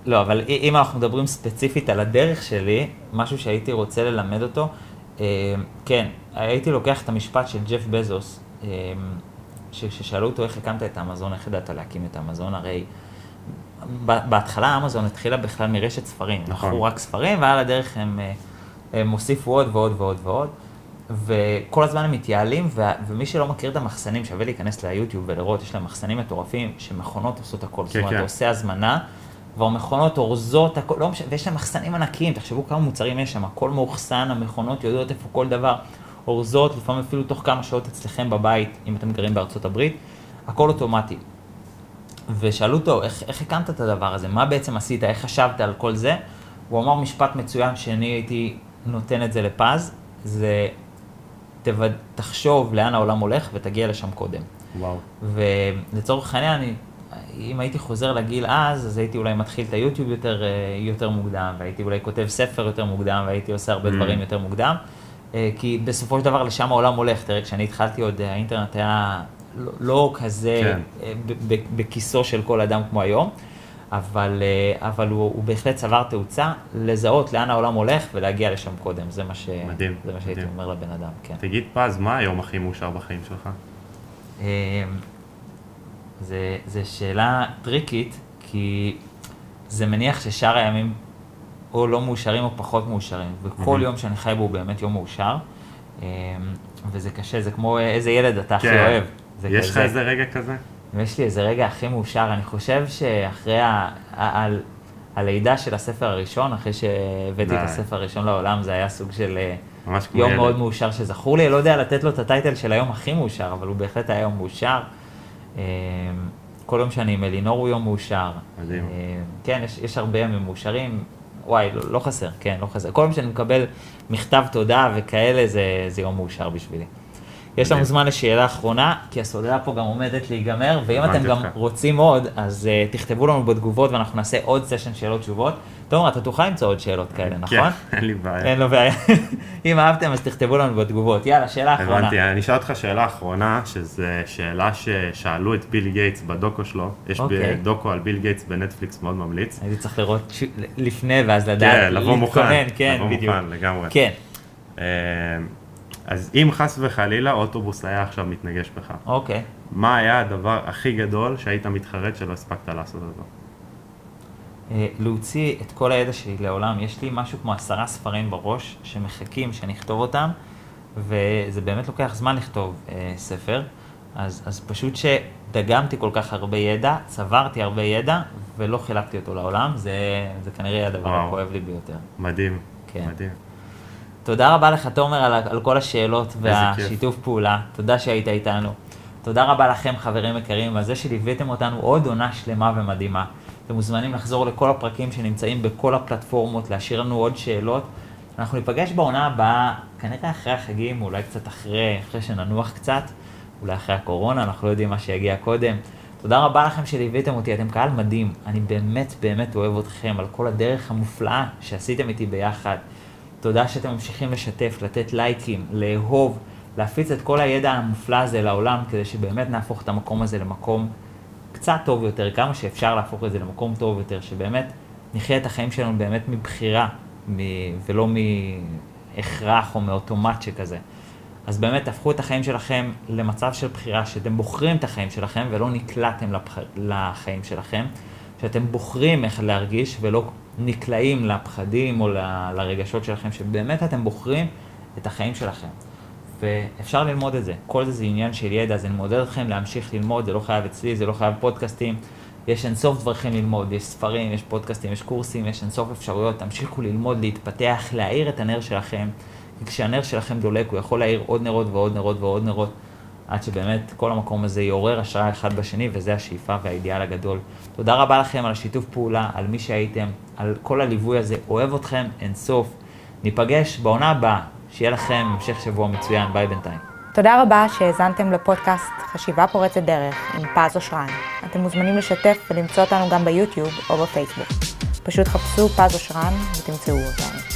לא, אבל אם אנחנו מדברים ספציפית על הדרך שלי, משהו שהייתי רוצה ללמד אותו, אמ, כן, הייתי לוקח את המשפט של ג'ף בזוס, אמ, ש- ששאלו אותו איך הקמת את אמזון, איך ידעת להקים את אמזון, הרי בהתחלה אמזון התחילה בכלל מרשת ספרים, נכון. מכרו רק ספרים, ועל הדרך הם, אה, הם הוסיפו עוד ועוד ועוד ועוד, וכל הזמן הם מתייעלים, ו- ומי שלא מכיר את המחסנים, שווה להיכנס ליוטיוב ולראות, יש להם מחסנים מטורפים, שמכונות עושות הכל. זאת אומרת, כן. אתה עושה הזמנה, כבר מכונות אורזות, הכל, לא משנה, ויש להם מחסנים ענקיים, תחשבו כמה מוצרים יש שם, הכל מאוחסן, המכונות יודעות איפה כל דבר, אורזות, לפעמים אפילו תוך כמה שעות אצלכם בבית, אם אתם גרים בארצות הברית, הכל אוטומטי. ושאלו אותו, איך, איך הקמת את הדבר הזה? מה בעצם עשית? איך חשבת על כל זה? הוא אמר משפט מצוין שאני הייתי נותן את זה לפז, זה תבד... תחשוב לאן העולם הולך ותגיע לשם קודם. וואו. ולצורך העניין, אני, אם הייתי חוזר לגיל אז, אז הייתי אולי מתחיל את היוטיוב יותר, אה, יותר מוקדם, והייתי אולי כותב ספר יותר מוקדם, והייתי עושה הרבה Mm. דברים יותר מוקדם, כי בסופו של דבר לשם העולם הולך. תראה, כשאני התחלתי עוד, אה, האינטרנט היה לא, לא כזה כן. אה, בכיסו של כל אדם כמו היום, אבל, אה, אבל הוא, הוא בהחלט צבר תאוצה, לזהות לאן העולם הולך ולהגיע לשם קודם. זה מה, ש... מדהים, זה מה שהייתי מדהים. אומר לבן אדם, כן. תגיד פז, מה היום הכי מאושר בחיים שלך? זה, זה שאלה טריקית, כי זה מניח ששאר הימים או לא מאושרים או פחות מאושרים, וכל מהמם. יום שאני חי בו הוא באמת יום מאושר, אמ, וזה קשה, זה כמו איזה ילד אתה הכי כן. אוהב. זה יש לך. איזה רגע כזה? יש לי איזה רגע הכי מאושר, אני חושב שאחרי ה... ה- הלידה של הספר הראשון, אחרי שהבאתי. את הספר הראשון לעולם, זה היה סוג של אה, יום ילד. מאוד מאושר שזכור לי, לא יודע לתת לו את הטייטל של היום הכי מאושר, אבל הוא בהחלט היה יום מאושר. אה, כל יום שאני עם אלינור הוא יום מאושר. מדהים. אה, כן, יש, יש הרבה ימים מאושרים, וואי, לא, לא חסר, כן, לא חסר. כל יום שאני מקבל מכתב תודה וכאלה, זה, זה יום מאושר בשבילי. יש לנו. זמן לשאלה אחרונה, כי הסוללה פה גם עומדת להיגמר, ואם אתם גם. רוצים עוד, אז אה, תכתבו לנו בתגובות ואנחנו נעשה עוד סשן שאלות תשובות. תומר, אתה תוכל למצוא עוד שאלות כאלה, נכון? כן, אין לי בעיה. אין לו בעיה. אם אהבתם, אז תכתבו לנו בתגובות. יאללה, שאלה אחרונה. הבנתי, אני אשאל אותך שאלה אחרונה, שזו שאלה ששאלו את ביל גייטס בדוקו שלו. יש אוקיי. דוקו על ביל גייטס בנטפליקס מאוד ממליץ. הייתי צריך לראות. לפני ואז לדעת, כן, לבוא מוכן, כן, לבוא בדיוק. מוכן לגמרי. כן, אה, אז אם חס וחלילה אוטובוס היה עכשיו מתנגש בך, אוקיי. מה היה הדבר הכי גדול שהיית מתחרט שלא הספקת לעשות אותו? אה, להוציא את כל הידע שלי לעולם, יש לי משהו כמו עשרה ספרים בראש שמחכים שאני אכתוב אותם, וזה באמת לוקח זמן לכתוב אה, ספר, אז, אז פשוט שדגמתי כל כך הרבה ידע, צברתי הרבה ידע, ולא חילקתי אותו לעולם, זה, זה כנראה הדבר וואו. הכואב לי ביותר. מדהים, כן. מדהים. תודה רבה לך, תומר, על, על כל השאלות כיף. והשיתוף פעולה. תודה שהיית איתנו. תודה רבה לכם, חברים יקרים, על זה שליוויתם אותנו עוד עונה שלמה ומדהימה. אתם מוזמנים לחזור לכל הפרקים שנמצאים בכל הפלטפורמות, להשאיר לנו עוד שאלות. אנחנו ניפגש בעונה הבאה, כנראה אחרי החגים, אולי קצת אחרי, אחרי שננוח קצת, אולי אחרי הקורונה, אנחנו לא יודעים מה שיגיע קודם. תודה רבה לכם שליוויתם אותי, אתם קהל מדהים. אני באמת באמת אוהב אתכם על כל הדרך המופלאה שעשיתם איתי ביחד. תודה שאתם ממשיכים לשתף, לתת לייקים, לאהוב, להפיץ את כל הידע המופלא הזה לעולם, כדי שבאמת נהפוך את המקום הזה למקום קצת טוב יותר, כמה שאפשר להפוך את זה למקום טוב יותר, שבאמת נחיה את החיים שלנו באמת מבחירה, מ... ולא מהכרח או מאוטומט שכזה. אז באמת תהפכו את החיים שלכם למצב של בחירה, שאתם בוחרים את החיים שלכם ולא נקלעתם לפח... לחיים שלכם, שאתם בוחרים איך להרגיש ולא נקלעים לפחדים או ל... לרגשות שלכם, שבאמת אתם בוחרים את החיים שלכם. ואפשר ללמוד את זה. כל זה זה עניין של ידע, אז אני מעודד אתכם להמשיך ללמוד, זה לא חייב אצלי, זה לא חייב פודקאסטים. יש אינסוף דרכים ללמוד, יש ספרים, יש פודקאסטים, יש קורסים, יש אינסוף אפשרויות, תמשיכו ללמוד, להתפתח, להאיר את הנר שלכם. כשהנר שלכם דולק, הוא יכול להאיר עוד נרות ועוד נרות ועוד נרות, עד שבאמת כל המקום הזה יעורר השראה אחד בשני, וזה השאיפה והאידיאל הגדול. תודה רבה לכם על השיתוף פעולה, על מי שהייתם, על כל הליווי הזה, אוהב אתכם אינסוף. ניפגש בעונה הבאה, שיהיה לכם המשך שבוע מצוין, ביי בינתיים. תודה רבה שהאזנתם לפודקאסט חשיבה פורצת דרך עם פז אושרן. אתם מוזמנים לשתף ולמצוא אותנו גם ביוטיוב או בפייסבוק. פשוט חפשו פז אושרן ותמצאו אותנו.